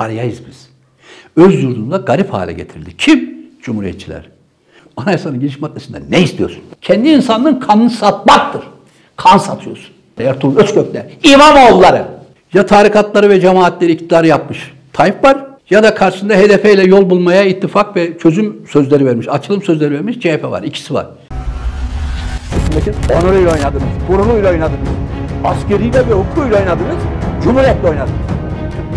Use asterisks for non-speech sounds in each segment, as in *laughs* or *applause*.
Paryayız biz. Öz yurdunu da garip hale getirildi. Kim? Cumhuriyetçiler. Anayasanın giriş maddesinde ne istiyorsun? Kendi insanlığın kanını satmaktır. Kan satıyorsun. Ertuğrul Özkökler, İmamoğulları. Ya tarikatları ve cemaatleri iktidar yapmış. Tayyip var ya da karşısında HDP ile yol bulmaya ittifak ve çözüm sözleri vermiş, açılım sözleri vermiş CHP var. İkisi var. Onuruyla oynadınız, gururuyla oynadınız, askeriyle ve hukukuyla oynadınız, cumhuriyetle oynadınız.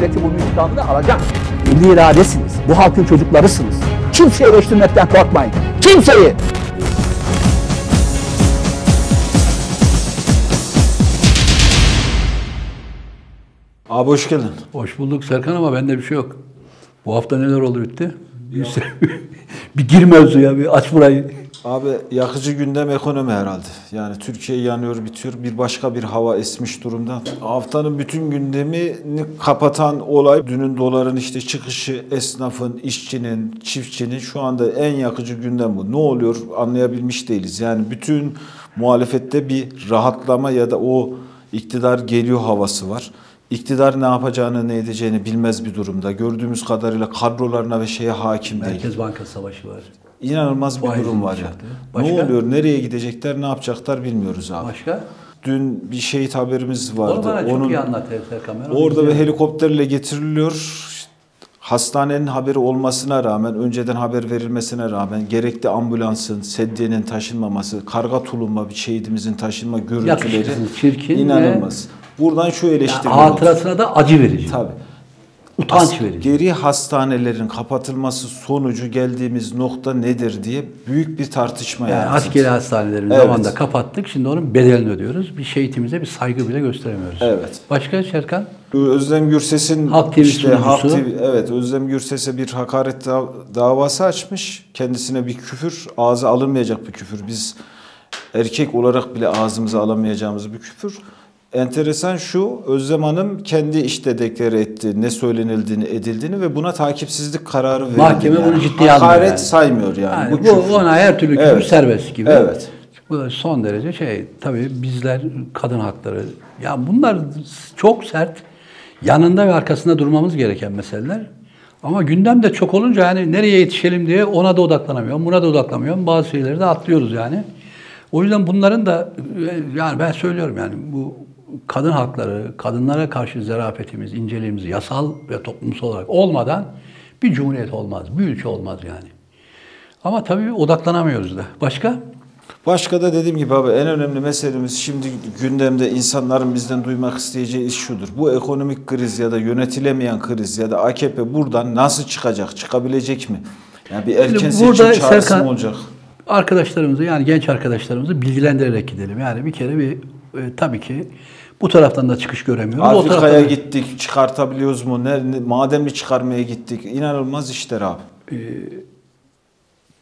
Milleti bunun intikamını alacak. Milli iradesiniz, bu halkın çocuklarısınız. Kimseyi eleştirmekten korkmayın. Kimseyi! Abi hoş geldin. Hoş bulduk Serkan ama bende bir şey yok. Bu hafta neler oldu bitti? Bir, *laughs* bir gir mevzuya, bir aç burayı. Abi yakıcı gündem ekonomi herhalde. Yani Türkiye yanıyor bitiyor. Bir başka bir hava esmiş durumda. Haftanın bütün gündemini kapatan olay dünün doların işte çıkışı, esnafın, işçinin, çiftçinin şu anda en yakıcı gündem bu. Ne oluyor anlayabilmiş değiliz. Yani bütün muhalefette bir rahatlama ya da o iktidar geliyor havası var. İktidar ne yapacağını ne edeceğini bilmez bir durumda. Gördüğümüz kadarıyla kadrolarına ve şeye hakim değil. Merkez Bankası Savaşı var. İnanılmaz bir durum var ya. Başka? Ne oluyor, nereye gidecekler, ne yapacaklar bilmiyoruz abi. Başka? Dün bir şehit haberimiz vardı. Onu bana çok Onun iyi anlat Serkan. Orada bir helikopterle getiriliyor. Hastanenin haberi olmasına rağmen, önceden haber verilmesine rağmen gerekli ambulansın, sedyenin taşınmaması, karga tulumba bir şehidimizin taşınma görüntüleri Yakışıksız, çirkin ve- inanılmaz. Buradan şu Yani eleştiri hatırasına da acı verici. Tabii. Utanç As- verici. Geri hastanelerin kapatılması sonucu geldiğimiz nokta nedir diye büyük bir tartışma Yani yarattı. askeri hastanelerini Evet. zamanında kapattık. Şimdi onun bedelini ödüyoruz. Bir şehitimize bir saygı bile gösteremiyoruz. Evet. Başka Serkan? Özlem Gürses'in Halk TV işte Halk. TV, evet Özlem Gürses'e bir hakaret dav- davası açmış. Kendisine bir küfür, ağza alınmayacak bir küfür. Biz erkek olarak bile ağzımıza alamayacağımız bir küfür. Enteresan şu, Özlem Hanım kendi işte deklare etti ne söylenildiğini, edildiğini ve buna takipsizlik kararı verildi. Mahkeme yani. bunu ciddiye almıyor Hakaret yani. saymıyor yani. Yani bu bu, küfür. ona her türlü küfür Evet. serbest gibi. Evet. Bu da son derece şey tabii bizler kadın hakları ya bunlar çok sert yanında ve arkasında durmamız gereken meseleler. Ama gündem de çok olunca yani nereye yetişelim diye ona da odaklanamıyorum, buna da odaklanamıyorum. Bazı şeyleri de atlıyoruz yani. O yüzden bunların da yani ben söylüyorum yani bu kadın hakları, kadınlara karşı zarafetimiz, inceliğimiz yasal ve toplumsal olarak olmadan bir cumhuriyet olmaz, bir ülke olmaz yani. Ama tabii odaklanamıyoruz da. Başka? Başka da dediğim gibi abi en önemli meselemiz şimdi gündemde insanların bizden duymak isteyeceği iş şudur. Bu ekonomik kriz ya da yönetilemeyen kriz ya da AKP buradan nasıl çıkacak, çıkabilecek mi? Yani bir erken Şimdi seçim çağrısı Serkan- mı olacak? Arkadaşlarımızı yani genç arkadaşlarımızı bilgilendirerek gidelim. Yani bir kere bir e, tabii ki bu taraftan da çıkış göremiyoruz. Afrika'ya da- gittik, çıkartabiliyoruz mu? Ne, ne- madenli çıkarmaya gittik. İnanılmaz işler abi.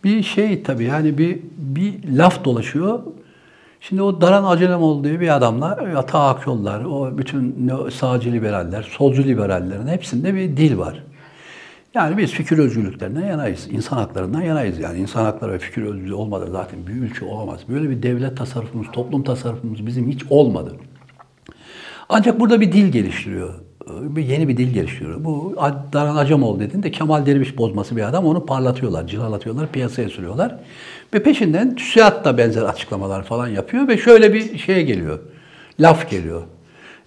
Bir şey tabii yani bir bir laf dolaşıyor. Şimdi o Daran Acemoğlu diye bir adamla Ata Akyollar, o bütün sağcı liberaller, solcu liberallerin hepsinde bir dil var. Yani biz fikir özgürlüklerinden yanayız, insan haklarından yanayız. Yani insan hakları ve fikir özgürlüğü olmadan zaten bir ülke olamaz. Böyle bir devlet tasarrufumuz, toplum tasarrufumuz bizim hiç olmadı. Ancak burada bir dil geliştiriyor. Bir yeni bir dil geliştiriyor. Bu Daran Acemoğlu dediğinde Kemal Derviş bozması bir adam. Onu parlatıyorlar, cilalatıyorlar, piyasaya sürüyorlar. Ve peşinden TÜSİAD da benzer açıklamalar falan yapıyor ve şöyle bir şeye geliyor. Laf geliyor.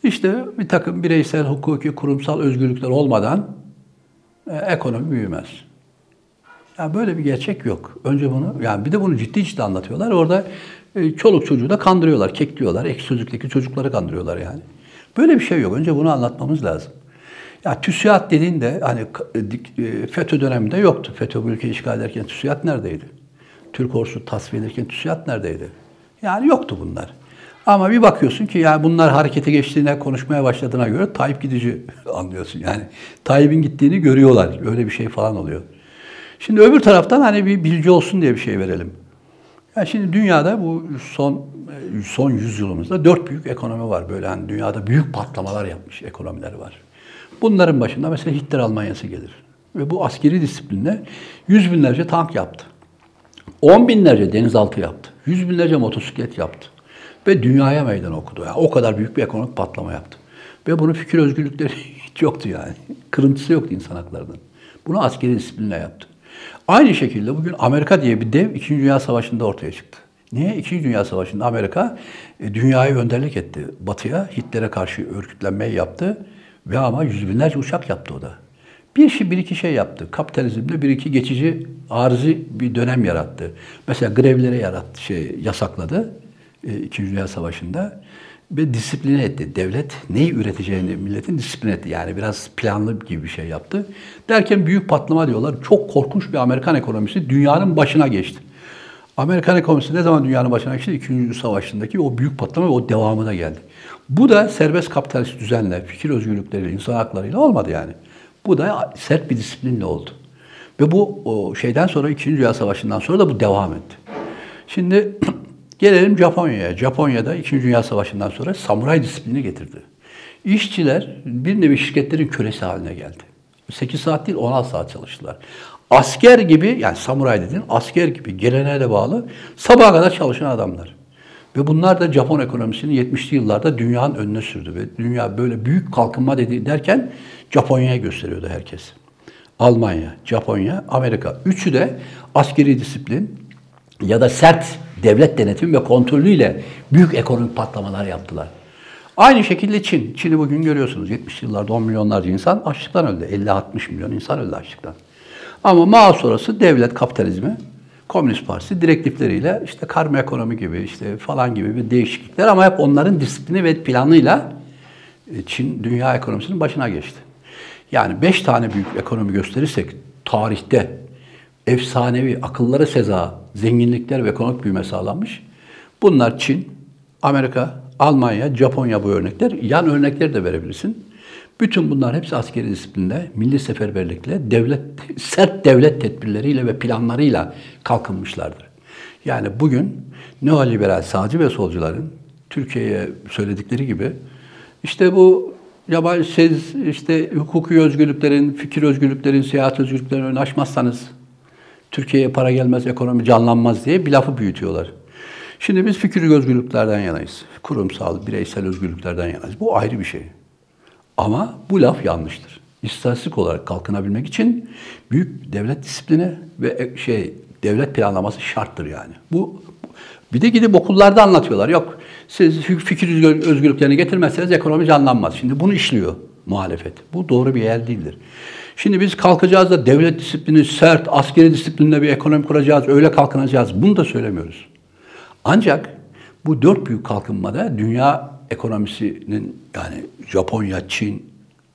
İşte bir takım bireysel, hukuki, kurumsal özgürlükler olmadan e, ekonomi büyümez. Ya böyle bir gerçek yok. Önce bunu, yani bir de bunu ciddi ciddi anlatıyorlar. Orada e, çoluk çocuğu da kandırıyorlar, kekliyorlar. Ek sözlükteki çocukları kandırıyorlar yani. Böyle bir şey yok. Önce bunu anlatmamız lazım. Ya TÜSİAD dediğinde hani k- dik- e, FETÖ döneminde yoktu. FETÖ bu ülkeyi işgal ederken TÜSİAD neredeydi? Türk ordusu tasfiye ederken TÜSİAD neredeydi? Yani yoktu bunlar. Ama bir bakıyorsun ki ya bunlar harekete geçtiğine, konuşmaya başladığına göre Tayyip gidici *laughs* anlıyorsun. Yani Tayyip'in gittiğini görüyorlar. Öyle bir şey falan oluyor. Şimdi öbür taraftan hani bir bilgi olsun diye bir şey verelim. Ya şimdi dünyada bu son son yüzyılımızda dört büyük ekonomi var. Böyle hani dünyada büyük patlamalar yapmış ekonomiler var. Bunların başında mesela Hitler Almanyası gelir. Ve bu askeri disiplinle yüz binlerce tank yaptı. On binlerce denizaltı yaptı. Yüz binlerce motosiklet yaptı. Ve dünyaya meydan okudu. Yani o kadar büyük bir ekonomik patlama yaptı. Ve bunun fikir özgürlükleri *laughs* hiç yoktu yani. Kırıntısı yoktu insan haklarının. Bunu askeri disiplinle yaptı. Aynı şekilde bugün Amerika diye bir dev 2. Dünya Savaşı'nda ortaya çıktı. Niye? 2. Dünya Savaşı'nda Amerika e, dünyayı önderlik etti batıya. Hitler'e karşı örgütlenmeyi yaptı. Ve ama yüz binlerce uçak yaptı o da. Bir şey, bir iki şey yaptı. Kapitalizmde bir iki geçici arızi bir dönem yarattı. Mesela grevlere yarattı, şey yasakladı. E, İkinci Dünya Savaşı'nda ve disipline etti. Devlet neyi üreteceğini milletin disipline etti. Yani biraz planlı gibi bir şey yaptı. Derken büyük patlama diyorlar. Çok korkunç bir Amerikan ekonomisi dünyanın başına geçti. Amerikan ekonomisi ne zaman dünyanın başına geçti? İkinci Dünya Savaşı'ndaki o büyük patlama ve o devamı da geldi. Bu da serbest kapitalist düzenle, fikir özgürlükleriyle, insan haklarıyla olmadı yani. Bu da sert bir disiplinle oldu. Ve bu şeyden sonra, İkinci Dünya Savaşı'ndan sonra da bu devam etti. Şimdi *clears throat* gelelim Japonya'ya. Japonya'da İkinci Dünya Savaşı'ndan sonra samuray disiplini getirdi. İşçiler bir nevi şirketlerin kölesi haline geldi. 8 saat değil 16 saat çalıştılar. Asker gibi yani samuray dedin asker gibi geleneğe de bağlı sabaha kadar çalışan adamlar. Ve bunlar da Japon ekonomisini 70'li yıllarda dünyanın önüne sürdü. Ve dünya böyle büyük kalkınma dedi derken Japonya'ya gösteriyordu herkes. Almanya, Japonya, Amerika. Üçü de askeri disiplin ya da sert devlet denetim ve kontrolüyle büyük ekonomik patlamalar yaptılar. Aynı şekilde Çin. Çin'i bugün görüyorsunuz. 70 yıllarda 10 milyonlarca insan açlıktan öldü. 50-60 milyon insan öldü açlıktan. Ama Mao sonrası devlet kapitalizmi, Komünist Partisi direktifleriyle işte karma ekonomi gibi işte falan gibi bir değişiklikler ama hep onların disiplini ve planıyla e, Çin dünya ekonomisinin başına geçti. Yani beş tane büyük ekonomi gösterirsek tarihte efsanevi, akıllara seza zenginlikler ve ekonomik büyüme sağlanmış. Bunlar Çin, Amerika, Almanya, Japonya bu örnekler. Yan örnekleri de verebilirsin. Bütün bunlar hepsi askeri disiplinde, milli seferberlikle, devlet sert devlet tedbirleriyle ve planlarıyla kalkınmışlardır. Yani bugün neoliberal sağcı ve solcuların Türkiye'ye söyledikleri gibi işte bu yabancı siz işte hukuki özgürlüklerin, fikir özgürlüklerin, seyahat özgürlüklerini önüne açmazsanız Türkiye'ye para gelmez, ekonomi canlanmaz diye bir lafı büyütüyorlar. Şimdi biz fikir özgürlüklerden yanayız. Kurumsal, bireysel özgürlüklerden yanayız. Bu ayrı bir şey. Ama bu laf yanlıştır. İstatistik olarak kalkınabilmek için büyük devlet disiplini ve şey devlet planlaması şarttır yani. Bu bir de gidip okullarda anlatıyorlar. Yok siz fikir özgürlüklerini getirmezseniz ekonomi canlanmaz. Şimdi bunu işliyor muhalefet. Bu doğru bir yer değildir. Şimdi biz kalkacağız da devlet disiplini sert, askeri disiplinle bir ekonomi kuracağız, öyle kalkınacağız. Bunu da söylemiyoruz. Ancak bu dört büyük kalkınmada dünya ekonomisinin yani Japonya, Çin,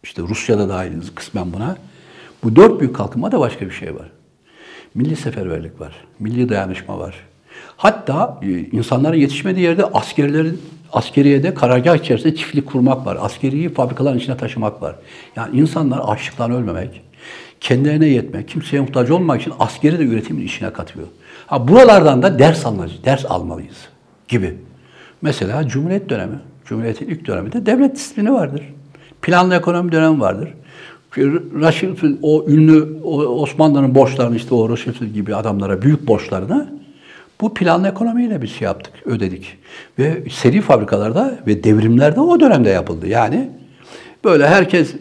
işte Rusya'da dahil kısmen buna. Bu dört büyük kalkınmada başka bir şey var. Milli seferberlik var, milli dayanışma var. Hatta e, insanların yetişmediği yerde askerlerin askeriyede karargah içerisinde çiftlik kurmak var. Askeriyi fabrikaların içine taşımak var. Yani insanlar açlıktan ölmemek, kendilerine yetmek, kimseye muhtaç olmamak için askeri de üretimin içine katıyor. Ha buralardan da ders almalıyız, ders almalıyız gibi. Mesela Cumhuriyet dönemi, Cumhuriyet'in ilk döneminde devlet disiplini vardır. Planlı ekonomi dönemi vardır. Raşifil, o ünlü Osmanlı'nın borçlarını işte o Raşifil gibi adamlara büyük borçlarını bu planlı ekonomiyle biz şey yaptık, ödedik. Ve seri fabrikalarda ve devrimlerde o dönemde yapıldı. Yani böyle herkes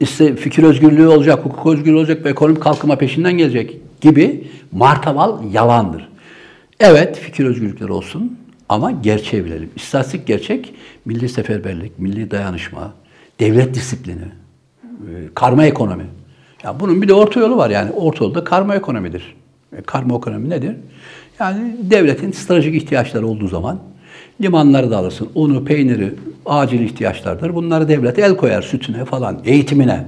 işte fikir özgürlüğü olacak, hukuk özgürlüğü olacak ve ekonomik kalkınma peşinden gelecek gibi martaval yalandır. Evet fikir özgürlükleri olsun ama gerçeği bilelim. İstatistik gerçek, milli seferberlik, milli dayanışma, devlet disiplini, e, karma ekonomi. Ya bunun bir de orta yolu var yani. Orta yolu da karma ekonomidir. E, karma ekonomi nedir? Yani devletin stratejik ihtiyaçları olduğu zaman limanları da alırsın. Unu, peyniri acil ihtiyaçlardır. Bunları devlet el koyar sütüne falan, eğitimine.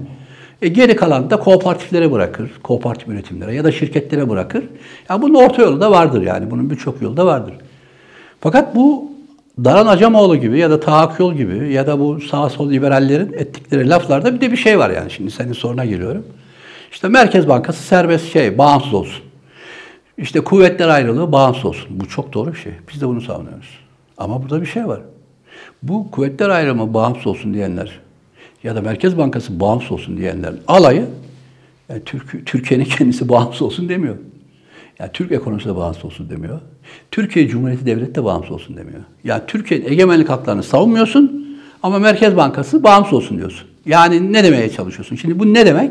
E geri kalan da kooperatiflere bırakır, kooperatif üretimlere ya da şirketlere bırakır. Yani bunun orta yolu da vardır yani. Bunun birçok yolu da vardır. Fakat bu Daran Acemoğlu gibi ya da Taha Yol gibi ya da bu sağ sol liberallerin ettikleri laflarda bir de bir şey var yani. Şimdi senin soruna geliyorum. İşte Merkez Bankası serbest şey, bağımsız olsun. İşte kuvvetler ayrılığı bağımsız olsun. Bu çok doğru bir şey. Biz de bunu savunuyoruz. Ama burada bir şey var. Bu kuvvetler ayrımı bağımsız olsun diyenler ya da Merkez Bankası bağımsız olsun diyenler alayı yani Türk, Türkiye'nin *laughs* kendisi bağımsız olsun demiyor. Yani Türk ekonomisi de bağımsız olsun demiyor. Türkiye Cumhuriyeti Devleti de bağımsız olsun demiyor. Yani Türkiye'nin egemenlik haklarını savunmuyorsun Ama Merkez Bankası bağımsız olsun diyorsun. Yani ne demeye çalışıyorsun? Şimdi bu ne demek?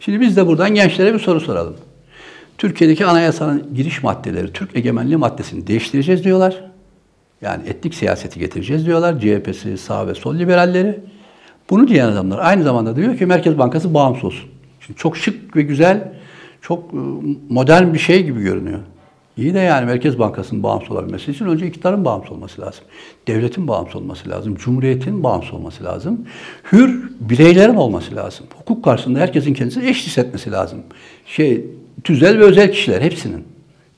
Şimdi biz de buradan gençlere bir soru soralım. Türkiye'deki anayasanın giriş maddeleri, Türk egemenliği maddesini değiştireceğiz diyorlar. Yani etnik siyaseti getireceğiz diyorlar. CHP'si, sağ ve sol liberalleri. Bunu diyen adamlar aynı zamanda diyor ki Merkez Bankası bağımsız olsun. Şimdi çok şık ve güzel, çok e, modern bir şey gibi görünüyor. İyi de yani Merkez Bankası'nın bağımsız olabilmesi için önce iktidarın bağımsız olması lazım. Devletin bağımsız olması lazım. Cumhuriyetin bağımsız olması lazım. Hür bireylerin olması lazım. Hukuk karşısında herkesin kendisini eşit hissetmesi lazım. Şey, tüzel ve özel kişiler hepsinin.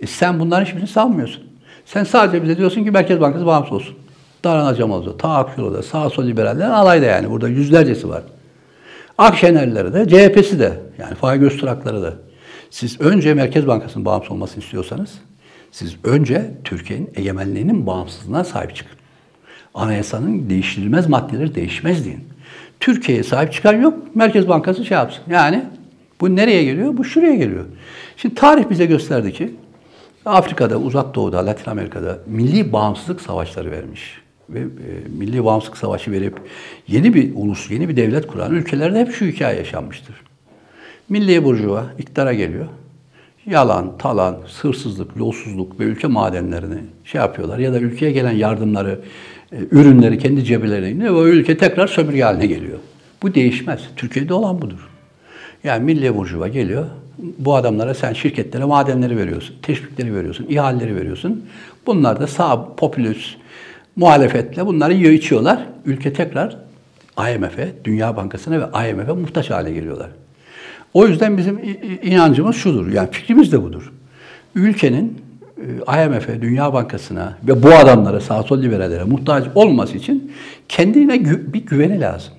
E sen bunların hiçbirini savunmuyorsun. Sen sadece bize diyorsun ki Merkez Bankası bağımsız olsun. Daran Acamaz'da, Ta Akyol'da, sağ sol liberallerin alayda yani. Burada yüzlercesi var. Akşenerleri de, CHP'si de, yani Faik Öztürk'ları da. Siz önce Merkez Bankası'nın bağımsız olmasını istiyorsanız, siz önce Türkiye'nin egemenliğinin bağımsızlığına sahip çıkın. Anayasanın değiştirilmez maddeleri değişmez deyin. Türkiye'ye sahip çıkan yok, Merkez Bankası şey yapsın. Yani bu nereye geliyor? Bu şuraya geliyor. Şimdi tarih bize gösterdi ki Afrika'da, Uzak Doğu'da, Latin Amerika'da milli bağımsızlık savaşları vermiş. Ve e, milli bağımsızlık savaşı verip yeni bir ulus, yeni bir devlet kuran ülkelerde hep şu hikaye yaşanmıştır. Milli burjuva iktidara geliyor. Yalan, talan, sırsızlık, yolsuzluk ve ülke madenlerini şey yapıyorlar. Ya da ülkeye gelen yardımları, e, ürünleri kendi cebilerine iniyor ve o ülke tekrar sömürge haline geliyor. Bu değişmez. Türkiye'de olan budur. Yani milli burjuva geliyor. Bu adamlara sen şirketlere madenleri veriyorsun, teşvikleri veriyorsun, ihaleleri veriyorsun. Bunlar da sağ popülist muhalefetle bunları yiyor içiyorlar. Ülke tekrar IMF'e, Dünya Bankası'na ve IMF'e muhtaç hale geliyorlar. O yüzden bizim inancımız şudur, yani fikrimiz de budur. Ülkenin e, IMF'e, Dünya Bankası'na ve bu adamlara, sağ sol liberallere muhtaç olması için kendine bir güveni lazım.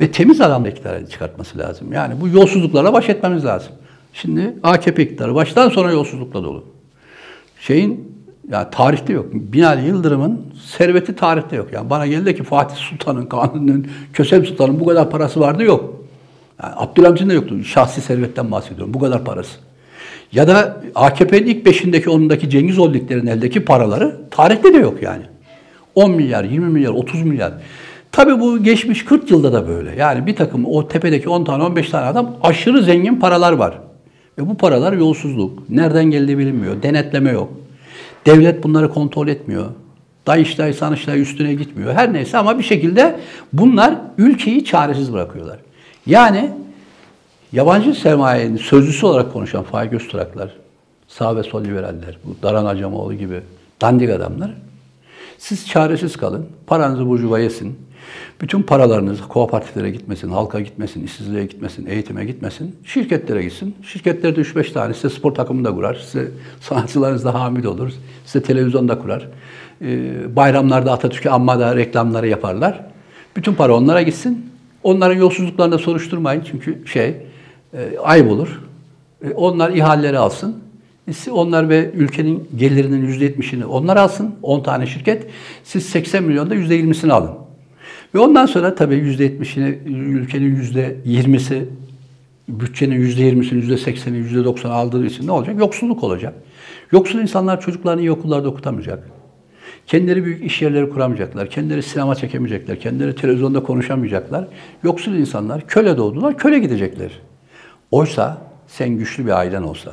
Ve temiz adam iktidara çıkartması lazım. Yani bu yolsuzluklarla baş etmemiz lazım. Şimdi AKP iktidarı baştan sona yolsuzlukla dolu. Şeyin yani tarihte yok. Binali Yıldırım'ın serveti tarihte yok. Yani bana geldi ki Fatih Sultan'ın, Kanuni'nin, Kösem Sultan'ın bu kadar parası vardı yok. Yani Abdülhamid'in de yoktu. Şahsi servetten bahsediyorum. Bu kadar parası. Ya da AKP'nin ilk beşindeki onundaki Cengiz Holdinglerin eldeki paraları tarihte de yok yani. 10 milyar, 20 milyar, 30 milyar. Tabii bu geçmiş 40 yılda da böyle. Yani bir takım o tepedeki 10 tane 15 tane adam aşırı zengin paralar var. Ve bu paralar yolsuzluk. Nereden geldiği bilinmiyor. Denetleme yok. Devlet bunları kontrol etmiyor. Dayıştay, Sanıştay üstüne gitmiyor. Her neyse ama bir şekilde bunlar ülkeyi çaresiz bırakıyorlar. Yani yabancı sermayenin sözcüsü olarak konuşan Faik Öztürk'ler, sağ ve sol liberaller, bu Daran Acemoğlu gibi dandik adamlar siz çaresiz kalın, paranızı burjuva yesin, bütün paralarınız kooperatiflere gitmesin, halka gitmesin, işsizliğe gitmesin, eğitime gitmesin, şirketlere gitsin. Şirketlerde 3-5 tane size spor takımı da kurar, size sanatçılarınız da hamil olur, size televizyon da kurar. Ee, bayramlarda Atatürk'e amma da reklamları yaparlar. Bütün para onlara gitsin. Onların yolsuzluklarını soruşturmayın çünkü şey, e, ayıp olur. E, onlar ihaleleri alsın. Onlar ve ülkenin gelirinin %70'ini onlar alsın. 10 tane şirket. Siz 80 milyonda %20'sini alın. Ve ondan sonra tabii %70'ini ülkenin %20'si bütçenin %20'sini, %80'i, %90'ı aldığı için ne olacak? Yoksulluk olacak. Yoksul insanlar çocuklarını iyi okullarda okutamayacak. Kendileri büyük iş yerleri kuramayacaklar. Kendileri sinema çekemeyecekler. Kendileri televizyonda konuşamayacaklar. Yoksul insanlar köle doğdular, köle gidecekler. Oysa sen güçlü bir ailen olsa,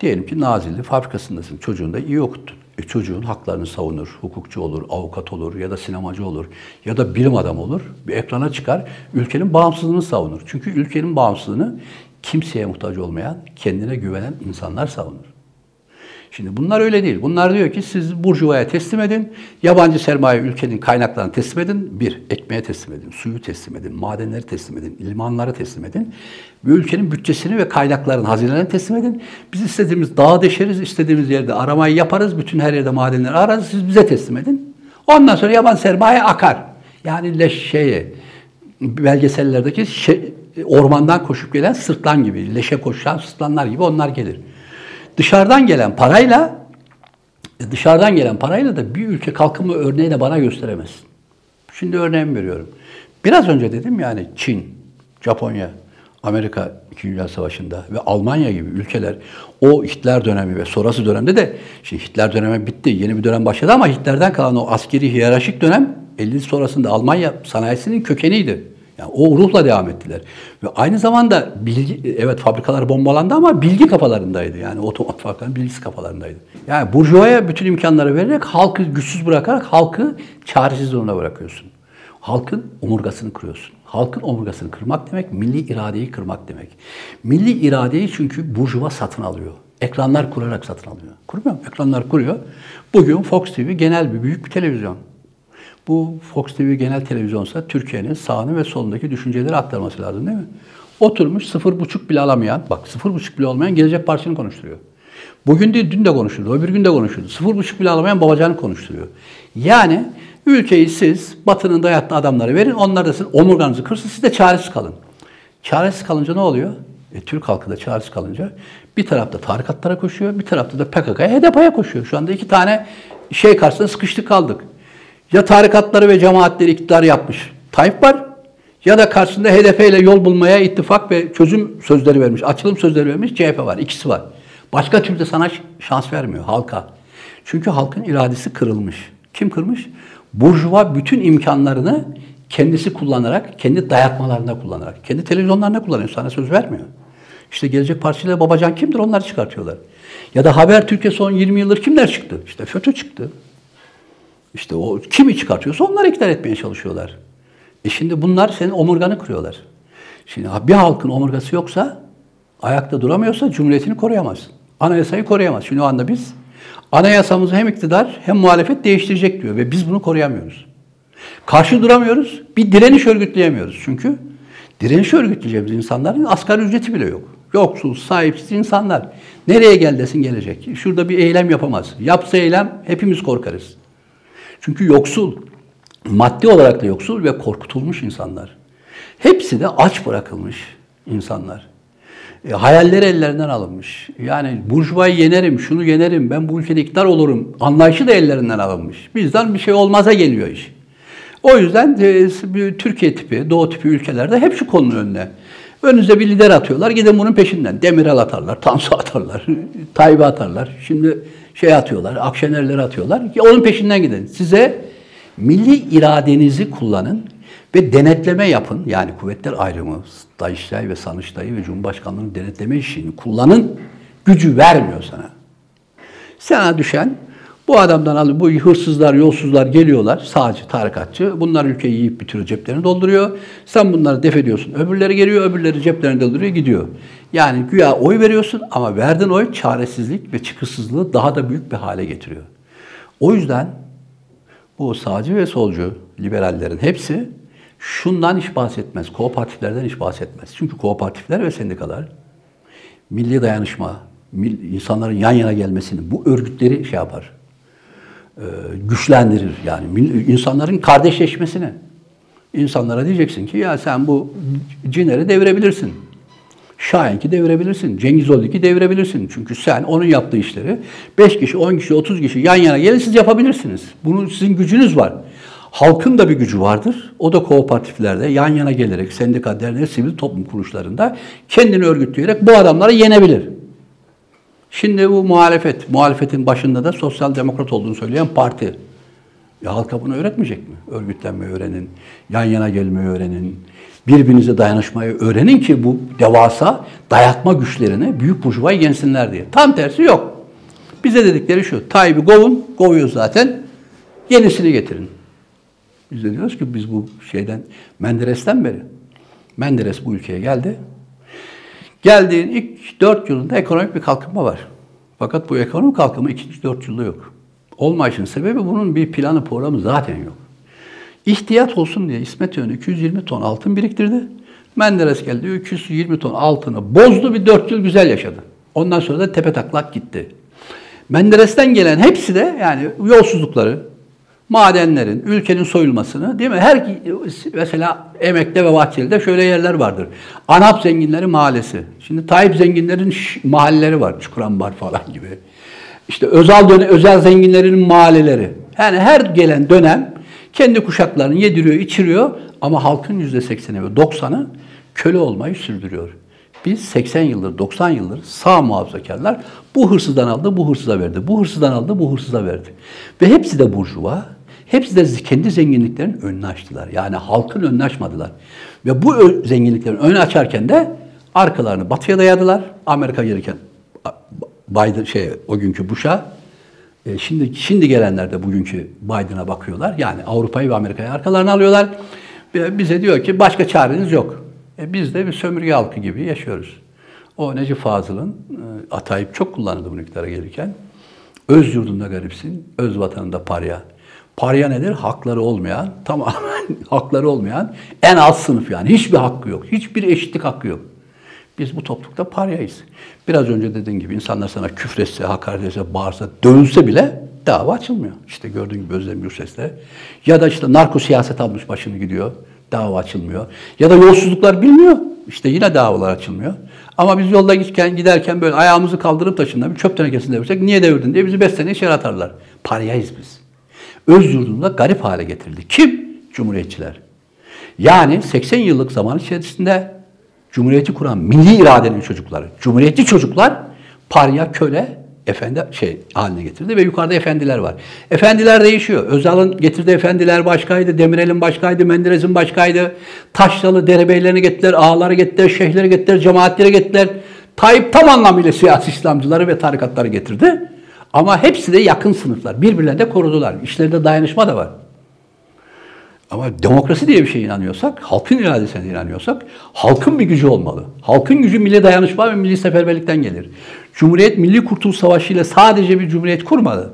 diyelim ki Nazilli fabrikasındasın, çocuğunu da iyi okuttun. E çocuğun haklarını savunur, hukukçu olur, avukat olur ya da sinemacı olur ya da bilim adamı olur. Bir ekrana çıkar, ülkenin bağımsızlığını savunur. Çünkü ülkenin bağımsızlığını kimseye muhtaç olmayan, kendine güvenen insanlar savunur. Şimdi bunlar öyle değil. Bunlar diyor ki siz burjuvaya teslim edin, yabancı sermaye ülkenin kaynaklarını teslim edin. Bir, ekmeğe teslim edin, suyu teslim edin, madenleri teslim edin, limanları teslim edin. Ve ülkenin bütçesini ve kaynaklarını, hazinelerini teslim edin. Biz istediğimiz dağı deşeriz, istediğimiz yerde aramayı yaparız, bütün her yerde madenleri ararız, siz bize teslim edin. Ondan sonra yabancı sermaye akar. Yani leş şeye, belgesellerdeki şey, ormandan koşup gelen sırtlan gibi, leşe koşan sırtlanlar gibi onlar gelir. Dışarıdan gelen parayla e, dışarıdan gelen parayla da bir ülke kalkınma örneğini bana gösteremezsin. Şimdi örneğimi veriyorum. Biraz önce dedim yani Çin, Japonya, Amerika 2. Dünya Savaşı'nda ve Almanya gibi ülkeler o Hitler dönemi ve sonrası dönemde de şimdi Hitler dönemi bitti. Yeni bir dönem başladı ama Hitler'den kalan o askeri hiyerarşik dönem 50 sonrasında Almanya sanayisinin kökeniydi. Yani o ruhla devam ettiler. Ve aynı zamanda bilgi, evet fabrikalar bombalandı ama bilgi kafalarındaydı. Yani otomat *laughs* fabrikaların bilgisi kafalarındaydı. Yani burjuvaya bütün imkanları vererek halkı güçsüz bırakarak halkı çaresiz durumuna bırakıyorsun. Halkın omurgasını kırıyorsun. Halkın omurgasını kırmak demek milli iradeyi kırmak demek. Milli iradeyi çünkü burjuva satın alıyor. Ekranlar kurarak satın alıyor. Kurmuyor mu? Ekranlar kuruyor. Bugün Fox TV genel bir büyük bir televizyon. Bu Fox TV genel televizyonsa Türkiye'nin sağını ve solundaki düşünceleri aktarması lazım değil mi? Oturmuş sıfır buçuk bile alamayan, bak sıfır buçuk bile olmayan Gelecek Partisi'ni konuşturuyor. Bugün değil dün de konuşuldu, öbür gün de konuşuldu. Sıfır buçuk bile alamayan Babacan'ı konuşturuyor. Yani ülkeyi siz batının dayattığı adamlara verin, onlar da sizin omurganızı kırsın, siz de çaresiz kalın. Çaresiz kalınca ne oluyor? E, Türk halkı da çaresiz kalınca bir tarafta tarikatlara koşuyor, bir tarafta da PKK'ya, HDP'ye koşuyor. Şu anda iki tane şey karşısında sıkıştık kaldık. Ya tarikatları ve cemaatleri iktidar yapmış Tayyip var ya da karşısında HDP ile yol bulmaya ittifak ve çözüm sözleri vermiş, açılım sözleri vermiş CHP var. İkisi var. Başka türlü sana şans vermiyor halka. Çünkü halkın iradesi kırılmış. Kim kırmış? Burjuva bütün imkanlarını kendisi kullanarak, kendi dayatmalarında kullanarak, kendi televizyonlarında kullanıyor. Sana söz vermiyor. İşte Gelecek Partisi ile Babacan kimdir? Onları çıkartıyorlar. Ya da Haber Türkiye son 20 yıldır kimler çıktı? İşte FETÖ çıktı. İşte o kimi çıkartıyorsa onları ikna etmeye çalışıyorlar. E şimdi bunlar senin omurganı kırıyorlar. Şimdi bir halkın omurgası yoksa, ayakta duramıyorsa cumhuriyetini koruyamaz. Anayasayı koruyamaz. Şimdi o anda biz anayasamızı hem iktidar hem muhalefet değiştirecek diyor ve biz bunu koruyamıyoruz. Karşı duramıyoruz, bir direniş örgütleyemiyoruz. Çünkü direniş örgütleyeceğimiz insanların asgari ücreti bile yok. Yoksul, sahipsiz insanlar. Nereye gel desin gelecek. Şurada bir eylem yapamaz. Yapsa eylem hepimiz korkarız. Çünkü yoksul, maddi olarak da yoksul ve korkutulmuş insanlar. Hepsi de aç bırakılmış insanlar. E, hayalleri ellerinden alınmış. Yani burjuvayı yenerim, şunu yenerim, ben bu ülkede iktidar olurum. Anlayışı da ellerinden alınmış. Bizden bir şey olmaza geliyor iş. O yüzden e, Türkiye tipi, Doğu tipi ülkelerde hep şu konunun önüne. Önünüze bir lider atıyorlar, gidin bunun peşinden. Demirel atarlar, Tansu atarlar, *laughs* Tayyip'i atarlar. Şimdi şey atıyorlar, Akşenerleri atıyorlar. Onun peşinden gidin. Size milli iradenizi kullanın ve denetleme yapın. Yani kuvvetler ayrımı, Dayıştay ve Sanıştay'ı ve Cumhurbaşkanlığı'nın denetleme işini kullanın. Gücü vermiyor sana. Sana düşen bu adamdan alıp bu hırsızlar, yolsuzlar geliyorlar. Sağcı, tarikatçı. Bunlar ülkeyi yiyip bitiriyor, ceplerini dolduruyor. Sen bunları def ediyorsun. Öbürleri geliyor, öbürleri ceplerini dolduruyor, gidiyor. Yani güya oy veriyorsun ama verdiğin oy çaresizlik ve çıkışsızlığı daha da büyük bir hale getiriyor. O yüzden bu sağcı ve solcu liberallerin hepsi şundan hiç bahsetmez. Kooperatiflerden hiç bahsetmez. Çünkü kooperatifler ve sendikalar milli dayanışma, insanların yan yana gelmesini, bu örgütleri şey yapar, güçlendirir. Yani insanların kardeşleşmesini. İnsanlara diyeceksin ki ya sen bu Ciner'i devirebilirsin. Şahink'i devirebilirsin. Cengiz Oldik'i devirebilirsin. Çünkü sen onun yaptığı işleri 5 kişi, 10 kişi, 30 kişi yan yana gelin siz yapabilirsiniz. Bunun sizin gücünüz var. Halkın da bir gücü vardır. O da kooperatiflerde yan yana gelerek sendika, dernek, sivil toplum kuruluşlarında kendini örgütleyerek bu adamları yenebilir. Şimdi bu muhalefet, muhalefetin başında da sosyal demokrat olduğunu söyleyen parti. Ya halka bunu öğretmeyecek mi? Örgütlenmeyi öğrenin, yan yana gelmeyi öğrenin, birbirinize dayanışmayı öğrenin ki bu devasa dayatma güçlerini büyük burjuvayı yensinler diye. Tam tersi yok. Bize dedikleri şu, Tayyip'i kovun, kovuyor zaten, yenisini getirin. Biz de diyoruz ki biz bu şeyden, Menderes'ten beri, Menderes bu ülkeye geldi, Geldiğin ilk dört yılında ekonomik bir kalkınma var. Fakat bu ekonomik kalkınma ikinci dört yılda yok. Olmayışın sebebi bunun bir planı programı zaten yok. İhtiyat olsun diye İsmet İnönü 220 ton altın biriktirdi. Menderes geldi 220 ton altını bozdu bir dört yıl güzel yaşadı. Ondan sonra da tepe taklak gitti. Menderes'ten gelen hepsi de yani yolsuzlukları, madenlerin, ülkenin soyulmasını değil mi? Her mesela Emek'te ve Bahçeli'de şöyle yerler vardır. Anap zenginleri mahallesi. Şimdi Tayyip zenginlerin mahalleleri var. Çukurambar falan gibi. İşte özel dönem, özel zenginlerin mahalleleri. Yani her gelen dönem kendi kuşaklarını yediriyor, içiriyor ama halkın yüzde sekseni ve doksanı köle olmayı sürdürüyor. Biz 80 yıldır, 90 yıldır sağ muhafazakarlar bu hırsızdan aldı, bu hırsıza verdi. Bu hırsızdan aldı, bu hırsıza verdi. Ve hepsi de burjuva, Hepsi de kendi zenginliklerinin önünü açtılar. Yani halkın önünü açmadılar. Ve bu zenginliklerin önünü açarken de arkalarını batıya dayadılar. Amerika gelirken Biden şey o günkü Bush'a e, şimdi şimdi gelenler de bugünkü Biden'a bakıyorlar. Yani Avrupa'yı ve Amerika'yı arkalarına alıyorlar. Ve bize diyor ki başka çareniz yok. E, biz de bir sömürge halkı gibi yaşıyoruz. O Necip Fazıl'ın e, Atayip çok kullanıldı bu iktidara gelirken. Öz yurdunda garipsin, öz vatanında parya. Parya nedir? Hakları olmayan, tamamen *laughs* hakları olmayan en alt sınıf yani. Hiçbir hakkı yok. Hiçbir eşitlik hakkı yok. Biz bu toplulukta paryayız. Biraz önce dediğin gibi insanlar sana küfretse, hakaret etse, bağırsa, dövülse bile dava açılmıyor. İşte gördüğün gibi Özlem Gürses'te. Ya da işte narko siyaset almış başını gidiyor. Dava açılmıyor. Ya da yolsuzluklar bilmiyor. İşte yine davalar açılmıyor. Ama biz yolda giderken, giderken böyle ayağımızı kaldırıp taşından bir çöp tenekesini devirsek niye devirdin diye bizi beş sene içeri atarlar. Paryayız biz. Öz yurdunda garip hale getirildi. Kim? Cumhuriyetçiler. Yani 80 yıllık zaman içerisinde Cumhuriyeti kuran milli iradenin çocukları, cumhuriyetçi çocuklar parya, köle, efendi şey haline getirdi ve yukarıda efendiler var. Efendiler değişiyor. Özal'ın getirdiği efendiler başkaydı, Demirel'in başkaydı, Menderes'in başkaydı. Taşralı derebeylerini getirdiler, ağaları getirdiler, şeyhleri getirdiler, cemaatleri getirdiler. Tayyip tam anlamıyla siyasi İslamcıları ve tarikatları getirdi. Ama hepsi de yakın sınıflar. Birbirlerine de korudular. İşlerinde dayanışma da var. Ama demokrasi diye bir şeye inanıyorsak, halkın iradesine inanıyorsak, halkın bir gücü olmalı. Halkın gücü milli dayanışma ve milli seferberlikten gelir. Cumhuriyet Milli Kurtuluş Savaşı ile sadece bir cumhuriyet kurmadı.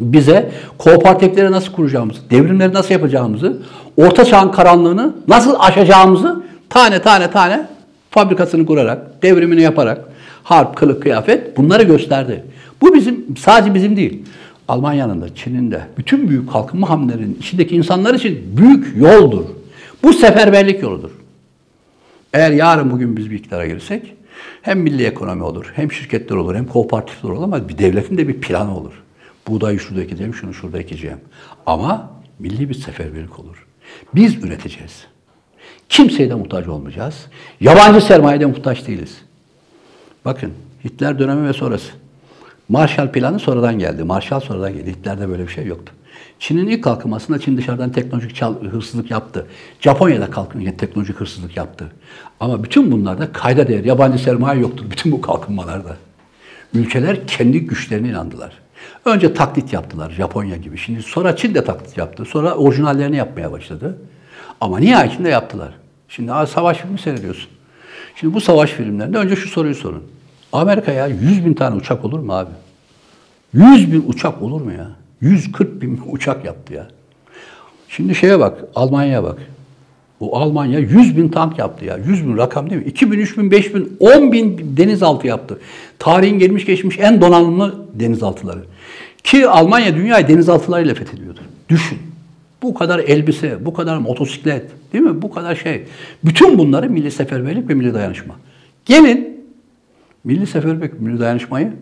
Bize kooperatifleri nasıl kuracağımızı, devrimleri nasıl yapacağımızı, orta çağın karanlığını nasıl aşacağımızı tane tane tane fabrikasını kurarak, devrimini yaparak, harp, kılık, kıyafet bunları gösterdi. Bu bizim sadece bizim değil. Almanya'nın da, Çin'in de, bütün büyük kalkınma hamlelerinin içindeki insanlar için büyük yoldur. Bu seferberlik yoludur. Eğer yarın bugün biz bir iktidara girsek hem milli ekonomi olur, hem şirketler olur, hem kooperatifler olur ama bir devletin de bir planı olur. Buğdayı şurada ekeceğim, şunu şurada ekeceğim. Ama milli bir seferberlik olur. Biz üreteceğiz. Kimseye de muhtaç olmayacağız. Yabancı sermayede muhtaç değiliz. Bakın Hitler dönemi ve sonrası. Marshall planı sonradan geldi. Marshall sonradan geldi. Hitler'de böyle bir şey yoktu. Çin'in ilk kalkınmasında Çin dışarıdan teknolojik çal, hırsızlık yaptı. Japonya'da kalkınırken teknolojik hırsızlık yaptı. Ama bütün bunlarda kayda değer, yabancı sermaye yoktur bütün bu kalkınmalarda. Ülkeler kendi güçlerine inandılar. Önce taklit yaptılar Japonya gibi. Şimdi sonra Çin de taklit yaptı. Sonra orijinallerini yapmaya başladı. Ama nihayetinde yaptılar. Şimdi savaş filmi seyrediyorsun. Şimdi bu savaş filmlerinde önce şu soruyu sorun. Amerika'ya 100 bin tane uçak olur mu abi? 100 bin uçak olur mu ya? 140 bin *laughs* uçak yaptı ya. Şimdi şeye bak, Almanya'ya bak. O Almanya 100 bin tank yaptı ya. 100 bin rakam değil mi? 2 bin, 3 bin, 5 bin, 10 bin denizaltı yaptı. Tarihin gelmiş geçmiş en donanımlı denizaltıları. Ki Almanya dünyayı denizaltılarıyla fethediyordu. Düşün. Bu kadar elbise, bu kadar motosiklet, değil mi? Bu kadar şey. Bütün bunları milli seferberlik ve milli dayanışma. Gelin milli seferberlik, milli dayanışmayı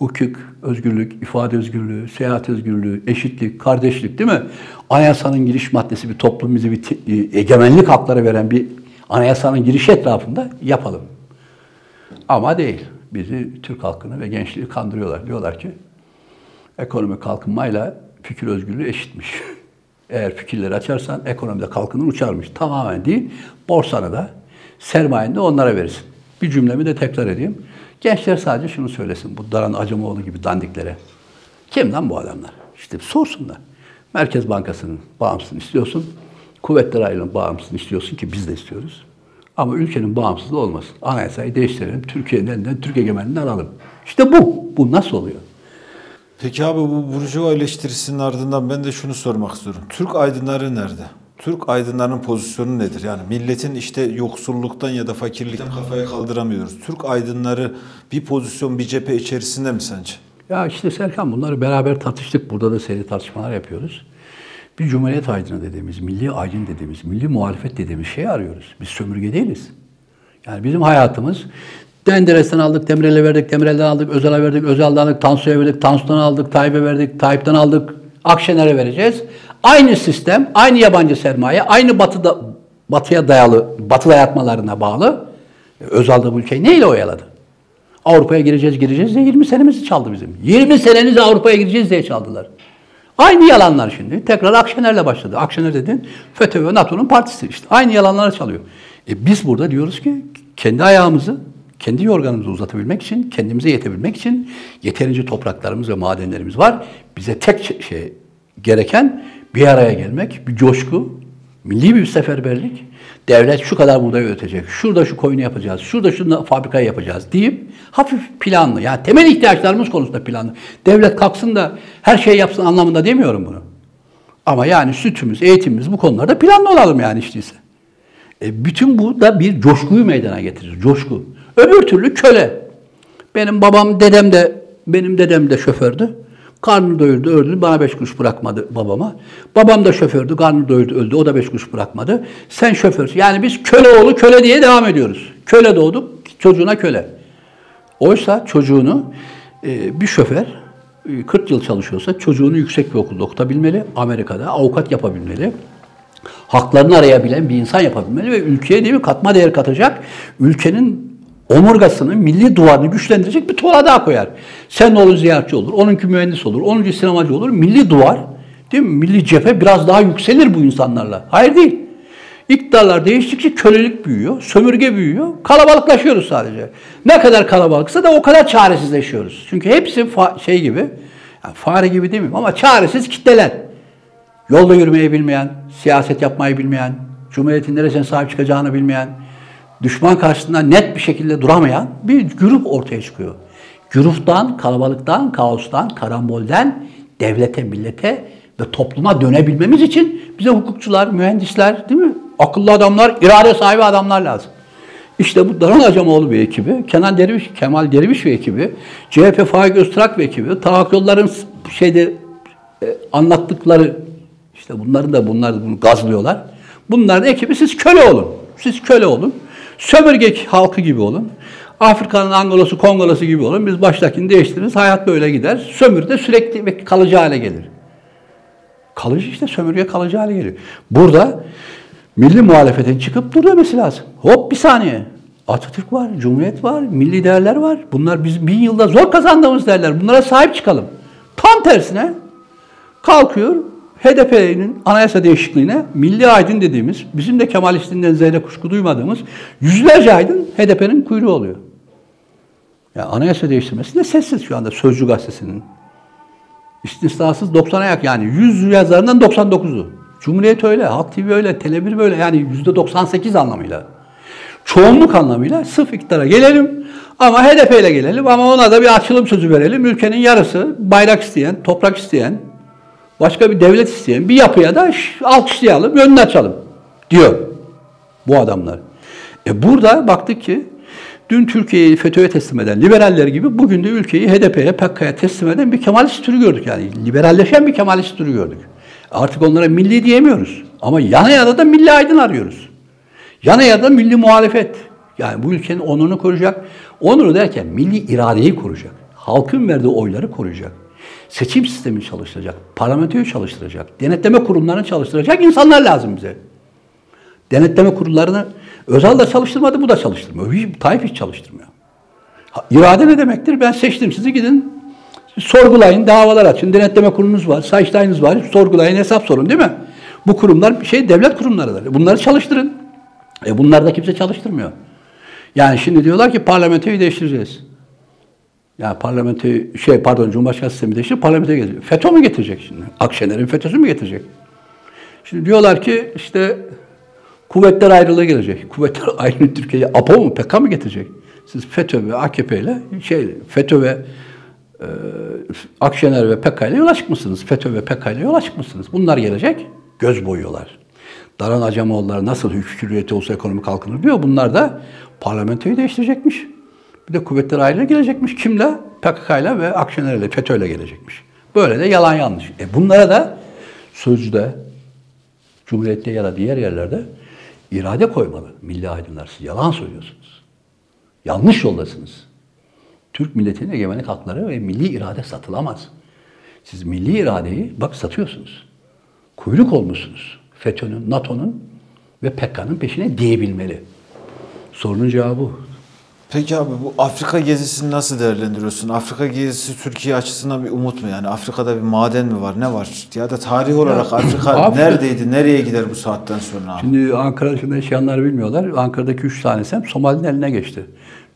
hukuk, özgürlük, ifade özgürlüğü, seyahat özgürlüğü, eşitlik, kardeşlik değil mi? Anayasanın giriş maddesi bir toplum bize bir e, egemenlik hakları veren bir anayasanın girişi etrafında yapalım. Ama değil. Bizi Türk halkını ve gençliği kandırıyorlar. Diyorlar ki ekonomik kalkınmayla fikir özgürlüğü eşitmiş. *laughs* Eğer fikirleri açarsan ekonomide kalkınır uçarmış. Tamamen değil. Borsanı da sermayeni de onlara verirsin. Bir cümlemi de tekrar edeyim. Gençler sadece şunu söylesin. Bu Daran Acemoğlu gibi dandiklere. Kim lan bu adamlar? İşte sorsunlar. Merkez Bankası'nın bağımsızlığını istiyorsun. Kuvvetler Ayrılığı'nın bağımsızlığını istiyorsun ki biz de istiyoruz. Ama ülkenin bağımsızlığı olmasın. Anayasayı değiştirelim. Türkiye'nin elinden, Türk egemenliğini alalım. İşte bu. Bu nasıl oluyor? Peki abi bu Burjuva eleştirisinin ardından ben de şunu sormak istiyorum. Türk aydınları nerede? Türk aydınlarının pozisyonu nedir? Yani milletin işte yoksulluktan ya da fakirlikten kafaya kaldıramıyoruz. Türk aydınları bir pozisyon, bir cephe içerisinde mi sence? Ya işte Serkan bunları beraber tartıştık. Burada da seri tartışmalar yapıyoruz. Bir cumhuriyet aydını dediğimiz, milli aydın dediğimiz, milli muhalefet dediğimiz şeyi arıyoruz. Biz sömürge değiliz. Yani bizim hayatımız Denderes'ten aldık, Demirel'e verdik, Demirel'den aldık, Özal'a verdik, Özal'dan aldık, Tansu'ya verdik, Tansu'dan aldık, Tayyip'e verdik, Tayyip'ten aldık, Akşener'e vereceğiz. Aynı sistem, aynı yabancı sermaye, aynı batıda, batıya dayalı, batı dayatmalarına bağlı. Özal da bu ülkeyi neyle oyaladı? Avrupa'ya gireceğiz gireceğiz diye 20 senemizi çaldı bizim. 20 senenizi Avrupa'ya gireceğiz diye çaldılar. Aynı yalanlar şimdi. Tekrar Akşener'le başladı. Akşener dedin FETÖ ve NATO'nun partisi işte. Aynı yalanları çalıyor. E biz burada diyoruz ki kendi ayağımızı, kendi yorganımızı uzatabilmek için, kendimize yetebilmek için yeterince topraklarımız ve madenlerimiz var. Bize tek şey gereken bir araya gelmek, bir coşku, milli bir seferberlik. Devlet şu kadar buğday ötecek, şurada şu koyunu yapacağız, şurada şu fabrikayı yapacağız deyip hafif planlı, yani temel ihtiyaçlarımız konusunda planlı. Devlet kalksın da her şeyi yapsın anlamında demiyorum bunu. Ama yani sütümüz, eğitimimiz bu konularda planlı olalım yani işteyse. E bütün bu da bir coşkuyu meydana getirir, coşku. Öbür türlü köle. Benim babam, dedem de, benim dedem de şofördü. Karnını doyurdu, öldü. Bana beş kuruş bırakmadı babama. Babam da şofördü, karnını doyurdu, öldü. O da beş kuruş bırakmadı. Sen şoförsün. Yani biz köle oğlu köle diye devam ediyoruz. Köle doğduk, çocuğuna köle. Oysa çocuğunu e, bir şoför e, 40 yıl çalışıyorsa çocuğunu yüksek bir okulda okutabilmeli. Amerika'da avukat yapabilmeli. Haklarını arayabilen bir insan yapabilmeli ve ülkeye değil mi katma değer katacak, ülkenin omurgasını, milli duvarını güçlendirecek bir tuğla daha koyar. Sen oğlun ziyaretçi olur, onunki mühendis olur, onunki sinemacı olur. Milli duvar, değil mi? Milli cephe biraz daha yükselir bu insanlarla. Hayır değil. İktidarlar değiştikçe kölelik büyüyor, sömürge büyüyor, kalabalıklaşıyoruz sadece. Ne kadar kalabalıksa da o kadar çaresizleşiyoruz. Çünkü hepsi şey gibi, yani fare gibi demeyeyim ama çaresiz kitleler. Yolda yürümeyi bilmeyen, siyaset yapmayı bilmeyen, Cumhuriyet'in neresine sahip çıkacağını bilmeyen, düşman karşısında net bir şekilde duramayan bir grup ortaya çıkıyor. Gruptan, kalabalıktan, kaostan, karambolden devlete, millete ve topluma dönebilmemiz için bize hukukçular, mühendisler, değil mi? Akıllı adamlar, irade sahibi adamlar lazım. İşte bu Daran Acamoğlu bir ekibi, Kenan Derviş, Kemal Derviş ve ekibi, CHP Faik Öztrak ve ekibi, Taha Yollar'ın şeyde e, anlattıkları, işte bunların da bunlar bunu gazlıyorlar. Bunların ekibi siz köle olun. Siz köle olun. Sömürge halkı gibi olun. Afrika'nın Angolası, Kongolası gibi olun. Biz baştakini değiştiririz. Hayat böyle gider. Sömürü sürekli ve kalıcı hale gelir. Kalıcı işte sömürge kalıcı hale geliyor. Burada milli muhalefetin çıkıp dur demesi lazım. Hop bir saniye. Atatürk var, Cumhuriyet var, milli değerler var. Bunlar biz bin yılda zor kazandığımız değerler. Bunlara sahip çıkalım. Tam tersine kalkıyor HDP'nin anayasa değişikliğine milli aydın dediğimiz, bizim de Kemalistinden zerre kuşku duymadığımız yüzlerce aydın HDP'nin kuyruğu oluyor. Yani anayasa değiştirmesi de sessiz şu anda Sözcü Gazetesi'nin. İstisnasız 90'a yak yani 100 yazarından 99'u. Cumhuriyet öyle, Halk TV öyle, Tele1 böyle yani %98 anlamıyla. Çoğunluk anlamıyla sırf iktidara gelelim ama HDP ile gelelim ama ona da bir açılım sözü verelim. Ülkenin yarısı bayrak isteyen, toprak isteyen, başka bir devlet isteyen bir yapıya da alkışlayalım, önünü açalım diyor bu adamlar. E burada baktık ki dün Türkiye'yi FETÖ'ye teslim eden liberaller gibi bugün de ülkeyi HDP'ye, PKK'ya teslim eden bir Kemalist türü gördük yani. Liberalleşen bir Kemalist türü gördük. Artık onlara milli diyemiyoruz. Ama yana yana da milli aydın arıyoruz. Yana yana da milli muhalefet. Yani bu ülkenin onurunu koruyacak. Onuru derken milli iradeyi koruyacak. Halkın verdiği oyları koruyacak. Seçim sistemini çalıştıracak. Parlamentoyu çalıştıracak. Denetleme kurumlarını çalıştıracak insanlar lazım bize. Denetleme kurullarını Özal da çalıştırmadı, bu da çalıştırmıyor. Hiç, Tayyip hiç çalıştırmıyor. İrade ne demektir? Ben seçtim sizi gidin sorgulayın, davalar açın. Denetleme kurumunuz var, Sayıştay'ınız var. Sorgulayın, hesap sorun değil mi? Bu kurumlar şey devlet kurumlarıdır. Bunları çalıştırın. E bunlar da kimse çalıştırmıyor. Yani şimdi diyorlar ki parlamentoyu değiştireceğiz. Yani parlamentoyu, şey pardon Cumhurbaşkanı sistemi değiştirip parlamentoya getiriyor. FETÖ mü getirecek şimdi? Akşener'in FETÖ'sü mü getirecek? Şimdi diyorlar ki işte kuvvetler ayrılığı gelecek. *laughs* Kuvvetler ayrılığı Türkiye'ye APO mu PK mı getirecek? Siz FETÖ ve AKP ile şey FETÖ ve e, Akşener ve PK ile yola çıkmışsınız. FETÖ ve PK ile yola çıkmışsınız. Bunlar gelecek, göz boyuyorlar. Daran Acemoğulları nasıl hükümeti olsa ekonomi kalkınır diyor. Bunlar da parlamentoyu değiştirecekmiş. Bir de kuvvetler ayrılığı gelecekmiş. Kimle? PKK ile ve Akşener ile, FETÖ ile gelecekmiş. Böyle de yalan yanlış. E bunlara da sözcüde, Cumhuriyet'te ya da diğer yerlerde irade koymalı. Milli aydınlar siz yalan söylüyorsunuz. Yanlış yoldasınız. Türk milletinin egemenlik hakları ve milli irade satılamaz. Siz milli iradeyi bak satıyorsunuz. Kuyruk olmuşsunuz. FETÖ'nün, NATO'nun ve PKK'nın peşine diyebilmeli. Sorunun cevabı. Peki abi bu Afrika gezisini nasıl değerlendiriyorsun? Afrika gezisi Türkiye açısından bir umut mu yani? Afrika'da bir maden mi var? Ne var? Ya da tarih olarak Afrika Afrika- neredeydi? Nereye gider bu saatten sonra abi? Şimdi Ankara'da şimdi yaşayanlar bilmiyorlar. Ankara'daki üç tanesi hep Somali'nin eline geçti.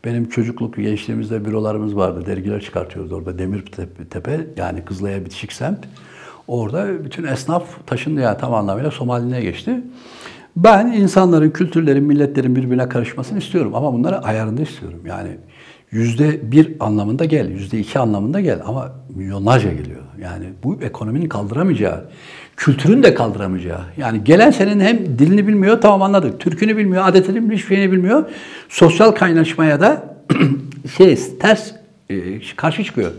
Benim çocukluk, gençliğimizde bürolarımız vardı. Dergiler çıkartıyoruz orada. Demirtepe yani Kızılay'a bitişik semt. Orada bütün esnaf taşındı yani tam anlamıyla Somali'ne geçti. Ben insanların, kültürlerin, milletlerin birbirine karışmasını istiyorum ama bunları ayarında istiyorum. Yani yüzde bir anlamında gel, yüzde iki anlamında gel ama milyonlarca geliyor. Yani bu ekonominin kaldıramayacağı, kültürün de kaldıramayacağı. Yani gelen senin hem dilini bilmiyor, tamam anladık. Türkünü bilmiyor, adetini bilmiyor, hiçbir şeyini bilmiyor. Sosyal kaynaşmaya da *clears throat* şey ters e, karşı çıkıyor.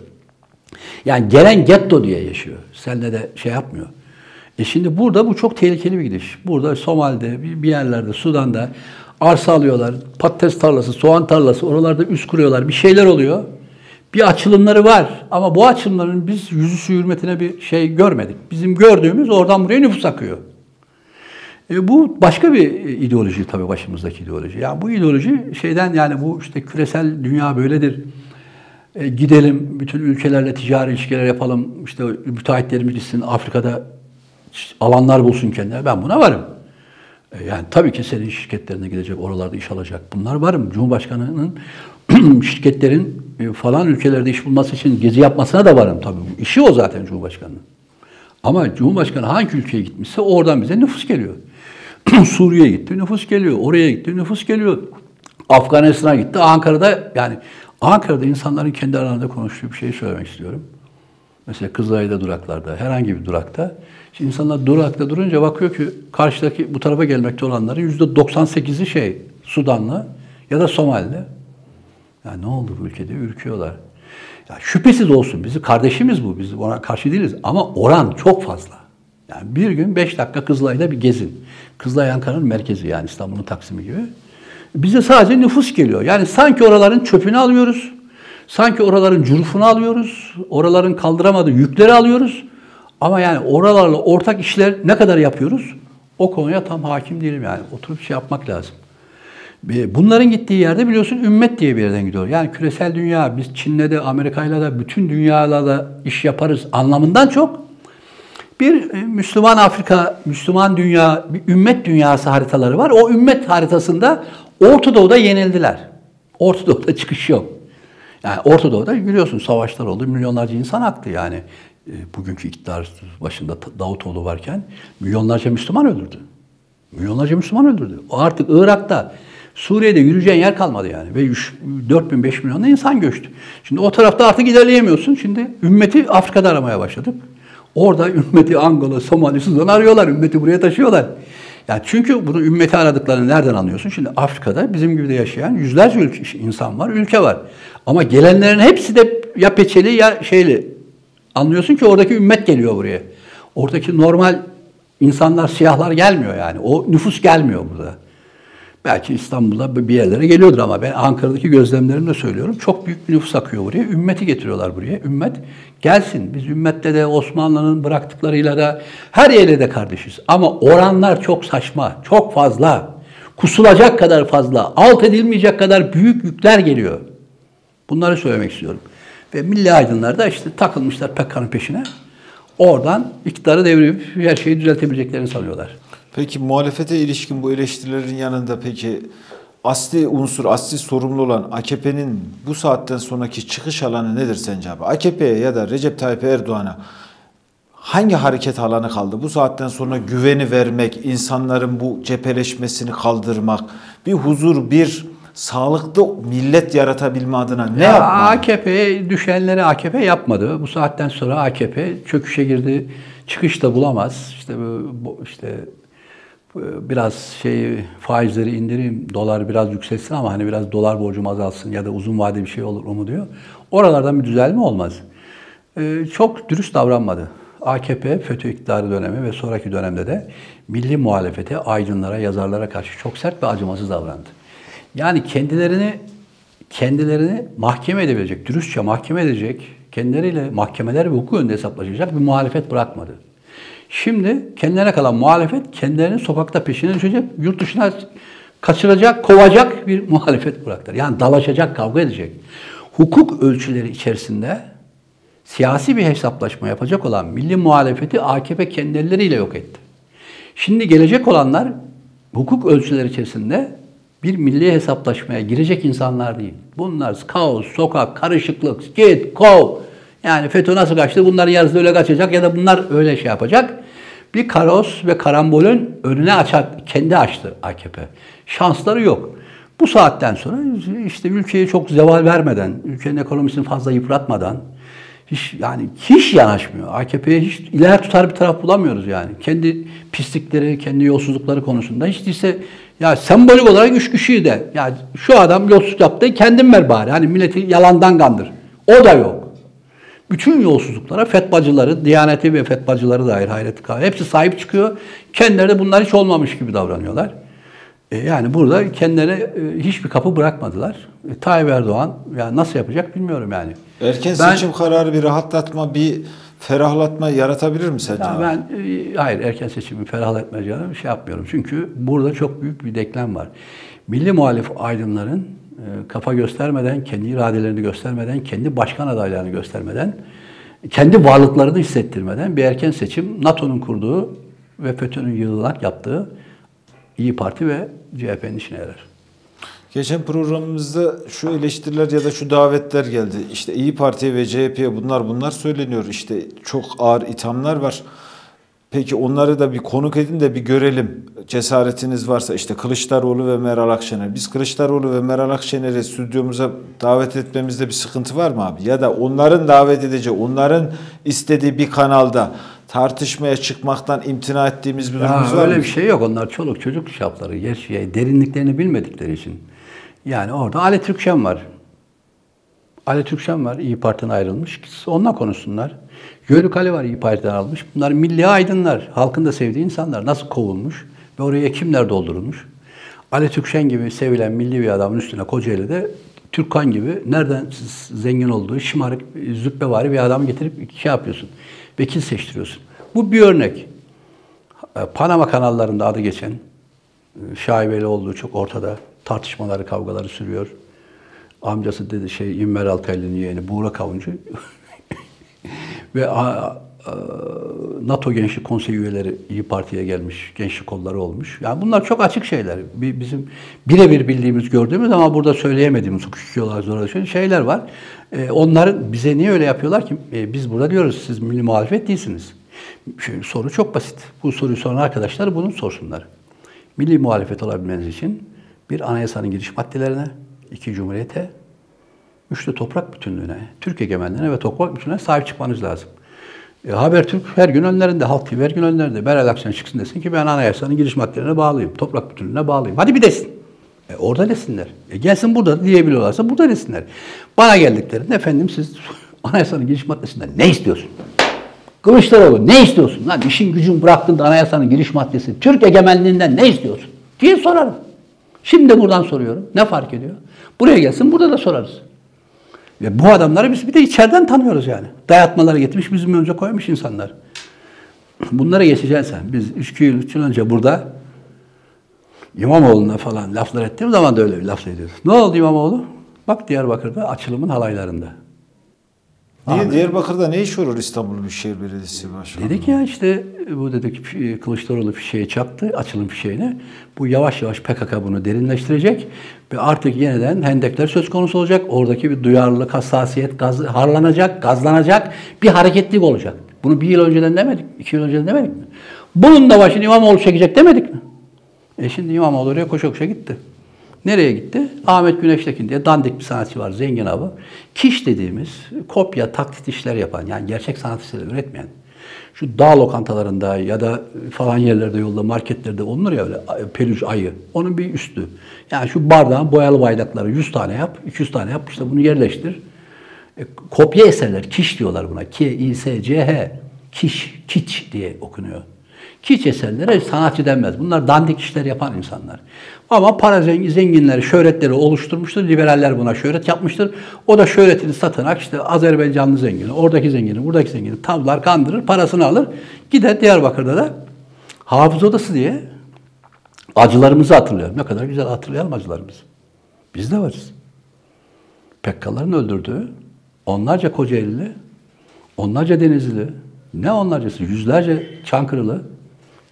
Yani gelen getto diye yaşıyor. Seninle de şey yapmıyor. E şimdi burada bu çok tehlikeli bir gidiş. Burada Somali'de bir yerlerde Sudan'da arsa alıyorlar. Patates tarlası, soğan tarlası oralarda üst kuruyorlar. Bir şeyler oluyor. Bir açılımları var ama bu açılımların biz yüzüstü hürmetine bir şey görmedik. Bizim gördüğümüz oradan buraya nüfus akıyor. E, bu başka bir ideoloji tabii başımızdaki ideoloji. Yani bu ideoloji şeyden yani bu işte küresel dünya böyledir. E, gidelim bütün ülkelerle ticari ilişkiler yapalım. İşte müteahhitlerimiz gitsin Afrika'da alanlar bulsun kendine. Ben buna varım. E, yani tabii ki senin şirketlerine gidecek, oralarda iş alacak. Bunlar varım. Cumhurbaşkanının *clears throat* şirketlerin e, falan ülkelerde iş bulması için gezi yapmasına da varım tabii. İşi o zaten Cumhurbaşkanının. Ama Cumhurbaşkanı hangi ülkeye gitmişse oradan bize nüfus geliyor. *clears throat* Suriye'ye gitti, nüfus geliyor. Oraya gitti, nüfus geliyor. Afganistan'a gitti. Ankara'da yani Ankara'da insanların kendi aralarında konuştuğu bir şey söylemek istiyorum. Mesela Kızılay'da duraklarda, herhangi bir durakta. Şimdi insanlar durakta durunca bakıyor ki karşıdaki bu tarafa gelmekte olanların yüzde 98'i şey Sudanlı ya da Somalili. Ya ne oldu bu ülkede? Ürküyorlar. Ya şüphesiz olsun. Bizi kardeşimiz bu. Biz ona karşı değiliz. Ama oran çok fazla. Yani bir gün beş dakika Kızılay'da bir gezin. Kızılay Ankara'nın merkezi yani İstanbul'un Taksim'i gibi. Bize sadece nüfus geliyor. Yani sanki oraların çöpünü alıyoruz. Sanki oraların curufunu alıyoruz. Oraların kaldıramadığı yükleri alıyoruz. Ama yani oralarla ortak işler ne kadar yapıyoruz? O konuya tam hakim değilim yani. Oturup şey yapmak lazım. Bunların gittiği yerde biliyorsun ümmet diye bir yerden gidiyor. Yani küresel dünya, biz Çin'le de Amerika'yla da bütün dünyayla da iş yaparız anlamından çok bir e, Müslüman Afrika, Müslüman dünya, bir ümmet dünyası haritaları var. O ümmet haritasında Orta Doğu'da yenildiler. Orta Doğu'da çıkış yok. Yani Orta Doğu'da biliyorsun savaşlar oldu, milyonlarca insan aktı yani. E, Bugünkü iktidar başında Davutoğlu varken milyonlarca Müslüman öldürdü. Milyonlarca Müslüman öldürdü. O artık Irak'ta, Suriye'de yürüyeceğin yer kalmadı yani. Ve 3, 4 bin, 5 milyon da insan göçtü. Şimdi o tarafta artık ilerleyemiyorsun. Şimdi ümmeti Afrika'da aramaya başladık. Orada *laughs* ümmeti Angola, Somali, Sudan arıyorlar. Ümmeti buraya taşıyorlar. Yani çünkü bunu ümmeti aradıklarını nereden anlıyorsun? Şimdi Afrika'da bizim gibi de yaşayan yüzlerce ülke, insan var, ülke var. Ama gelenlerin hepsi de ya peçeli ya şeyli. Anlıyorsun ki oradaki ümmet geliyor buraya. Oradaki normal insanlar, siyahlar gelmiyor yani. O nüfus gelmiyor burada. Belki İstanbul'da bir yerlere geliyordur ama ben Ankara'daki gözlemlerimle söylüyorum. Çok büyük bir nüfus akıyor buraya. Ümmeti getiriyorlar buraya. Ümmet gelsin. Biz ümmetle de Osmanlı'nın bıraktıklarıyla da her yerle de kardeşiz. Ama oranlar çok saçma, çok fazla. Kusulacak kadar fazla, alt edilmeyecek kadar büyük yükler geliyor. Bunları söylemek istiyorum. Ve milli aydınlar da işte takılmışlar PKK'nın peşine. Oradan iktidarı devirip her şeyi düzeltebileceklerini sanıyorlar. Peki muhalefete ilişkin bu eleştirilerin yanında peki asli unsur, asli sorumlu olan AKP'nin bu saatten sonraki çıkış alanı nedir sence abi? AKP'ye ya da Recep Tayyip Erdoğan'a hangi hareket alanı kaldı? Bu saatten sonra güveni vermek, insanların bu cepheleşmesini kaldırmak, bir huzur, bir sağlıklı millet yaratabilme adına ne Ya yapmalı? AKP düşenleri AKP yapmadı. Bu saatten sonra AKP çöküşe girdi. Çıkış da bulamaz. İşte bu işte biraz şey faizleri indireyim, dolar biraz yükselsin ama hani biraz dolar borcum azalsın ya da uzun vade bir şey olur mu diyor. Oralardan bir düzelme olmaz. Ee, çok dürüst davranmadı. AKP FETÖ iktidarı dönemi ve sonraki dönemde de milli muhalefete, aydınlara, yazarlara karşı çok sert ve acımasız davrandı. Yani kendilerini kendilerini mahkeme edebilecek, dürüstçe mahkeme edecek, kendileriyle mahkemeler ve hukuk önünde hesaplaşacak bir muhalefet bırakmadı. Şimdi kendilerine kalan muhalefet kendilerini sokakta peşine düşecek, yurt dışına kaçıracak, kovacak bir *laughs* muhalefet bıraktılar. Yani dalaşacak, kavga edecek. Hukuk ölçüleri içerisinde siyasi bir hesaplaşma yapacak olan milli muhalefeti AKP kendi elleriyle yok etti. Şimdi gelecek olanlar hukuk ölçüleri içerisinde bir milli hesaplaşmaya girecek insanlar değil. Bunlar kaos, sokak, karışıklık, git, kov. Yani FETÖ nasıl kaçtı? Bunların yarısı öyle kaçacak ya da bunlar öyle şey yapacak. Bir kaos ve karambolün önüne açak, kendi açtı AKP. Şansları yok. Bu saatten sonra işte ülkeye çok zeval vermeden, ülkenin ekonomisini fazla yıpratmadan, hiç yani hiç yanaşmıyor. AKP'ye hiç ileri tutar bir taraf bulamıyoruz yani. Kendi pislikleri, kendi yolsuzlukları konusunda hiç değilse ya sembolik olarak üç kişiyi de yani şu adam yolsuzluk yaptı kendin ver bari. Hani milleti yalandan kandır. O da yok. Bütün yolsuzluklara fetvacıları, diyaneti ve fetvacıları dair hayret kahve. Hepsi sahip çıkıyor. Kendileri de bunlar hiç olmamış gibi davranıyorlar. E yani burada kendilerine e, hiçbir kapı bırakmadılar. E, Tayyip Erdoğan yani nasıl yapacak bilmiyorum yani. Erken Ben- seçim kararı bir rahatlatma, bir ferahlatma yaratabilir mi sence? Ya ben e, hayır erken seçimi ferahlatmayacağını şey yapmıyorum. Çünkü burada çok büyük bir denklem var. Milli muhalif aydınların e, kafa göstermeden, kendi iradelerini göstermeden, kendi başkan adaylarını göstermeden, kendi varlıklarını hissettirmeden bir erken seçim NATO'nun kurduğu ve FETÖ'nün yığılarak yaptığı İyi Parti ve CHP'nin işine yarar. Geçen programımızda şu eleştiriler ya da şu davetler geldi. İşte İyi Parti ve CHP'ye bunlar bunlar söyleniyor. İşte çok ağır ithamlar var. Peki onları da bir konuk edin de bir görelim. Cesaretiniz varsa işte Kılıçdaroğlu ve Meral Akşener. Biz Kılıçdaroğlu ve Meral Akşener'i stüdyomuza davet etmemizde bir sıkıntı var mı abi? Ya da onların davet edeceği, onların istediği bir kanalda tartışmaya çıkmaktan imtina ettiğimiz bir Ya durumumuz var öyle mı? bir şey yok. Onlar çoluk çocuk şapları. Yani derinliklerini bilmedikleri için. Yani orada Ali Türkşen var. Ali Türkşen var. İyi Parti'den ayrılmış. Onunla konuşsunlar. Yörük Ali var İyi Parti'den almış. Bunlar milli aydınlar. Halkın da sevdiği insanlar. Nasıl kovulmuş? Ve oraya kimler doldurulmuş? Ali Türkşen gibi sevilen milli bir adamın üstüne Kocaeli'de Türkan gibi nereden zengin olduğu şımarık, züppevari bir adamı getirip şey yapıyorsun. Vekil seçtiriyorsun. Bu bir örnek. Panama kanallarında adı geçen, e, şaibeli olduğu çok ortada. Tartışmaları, kavgaları sürüyor. Amcası dedi şey İnver Altaylı'nın yeğeni Buğra Avuncu. *laughs* Ve a- a- NATO Gençlik Konseyi üyeleri İyi Parti'ye gelmiş, gençlik kolları olmuş. Yani bunlar çok açık şeyler. Bi- Bizim birebir bildiğimiz, gördüğümüz ama burada söyleyemediğimiz hukuki olarak zorlaşan şeyler var. E, onların bize niye öyle yapıyorlar ki? E, biz burada diyoruz siz milli muhalefet değilsiniz. Şu soru çok basit. Bu soruyu soran arkadaşlar bunu sorsunlar. Milli muhalefet olabilmeniz için bir anayasanın giriş maddelerine, iki cumhuriyete, üç de toprak bütünlüğüne, Türk egemenliğine ve toprak bütünlüğüne sahip çıkmanız lazım. E, Habertürk her gün önlerinde, Halk TV her gün önlerinde. Meral Akşener çıksın desin ki ben anayasanın giriş maddelerine bağlıyım, toprak bütünlüğüne bağlıyım. Hadi bir desin. E, orada desinler. E, gelsin burada diyebiliyorlarsa burada desinler. Bana geldiklerinde efendim siz *laughs* anayasanın giriş maddesinden ne istiyorsun? Kılıçdaroğlu ne istiyorsun lan? İşin gücün bıraktın anayasanın giriş maddesi. Türk egemenliğinden ne istiyorsun? diye sorarım. Şimdi buradan soruyorum. Ne fark ediyor? Buraya gelsin burada da sorarız. Ve bu adamları biz bir de içeriden tanıyoruz yani. Dayatmaları getirmiş bizim önce koymuş insanlar. Bunlara geçeceksin sen. Biz 3 yıl, üç yıl önce burada İmamoğlu'na falan laflar ettiğim zaman da öyle bir laf ediyoruz. Ne oldu İmamoğlu? Bak Diyarbakır'da açılımın halaylarında. Niye Diyarbakır'da ne iş olur İstanbul Büyükşehir Belediyesi Başkanı? Dedik ya işte bu dedik Kılıçdaroğlu fişeği çaktı, açılım fişeğini. Bu yavaş yavaş PKK bunu derinleştirecek ve artık yeniden hendekler söz konusu olacak. Oradaki bir duyarlılık, hassasiyet gaz, harlanacak, gazlanacak bir hareketlilik olacak. Bunu bir yıl önceden demedik, iki yıl önceden demedik mi? Bunun da başını İmamoğlu çekecek demedik mi? E şimdi İmamoğlu oraya koşa koşa gitti. Nereye gitti? Ahmet Güneştekin diye dandik bir sanatçı var, zengin abi. Kiş dediğimiz kopya, taklit işler yapan, yani gerçek sanat işleri üretmeyen. Şu dağ lokantalarında ya da falan yerlerde yolda, marketlerde olunur ya öyle peluş ayı. Onun bir üstü. Yani şu bardağın boyalı bardakları 100 tane yap, 200 tane yap, işte bunu yerleştir. E, kopya eserler, kiş diyorlar buna. K-I-S-C-H. Kiş, kiç diye okunuyor. Kiç eserlere sanatçı denmez. Bunlar dandik işler yapan insanlar. Ama para zengin, zenginleri, şöhretleri oluşturmuştur. Liberaller buna şöhret yapmıştır. O da şöhretini satarak işte Azerbaycanlı zengini, oradaki zengini, buradaki zengini tavlar, kandırır, parasını alır. Gider Diyarbakır'da da hafız odası diye Acılarımızı hatırlayalım. Ne kadar güzel hatırlayalım acılarımızı. Biz de varız. Pekkaların öldürdüğü onlarca Kocaeli'li, onlarca Denizli, ne onlarcası, yüzlerce Çankırılı.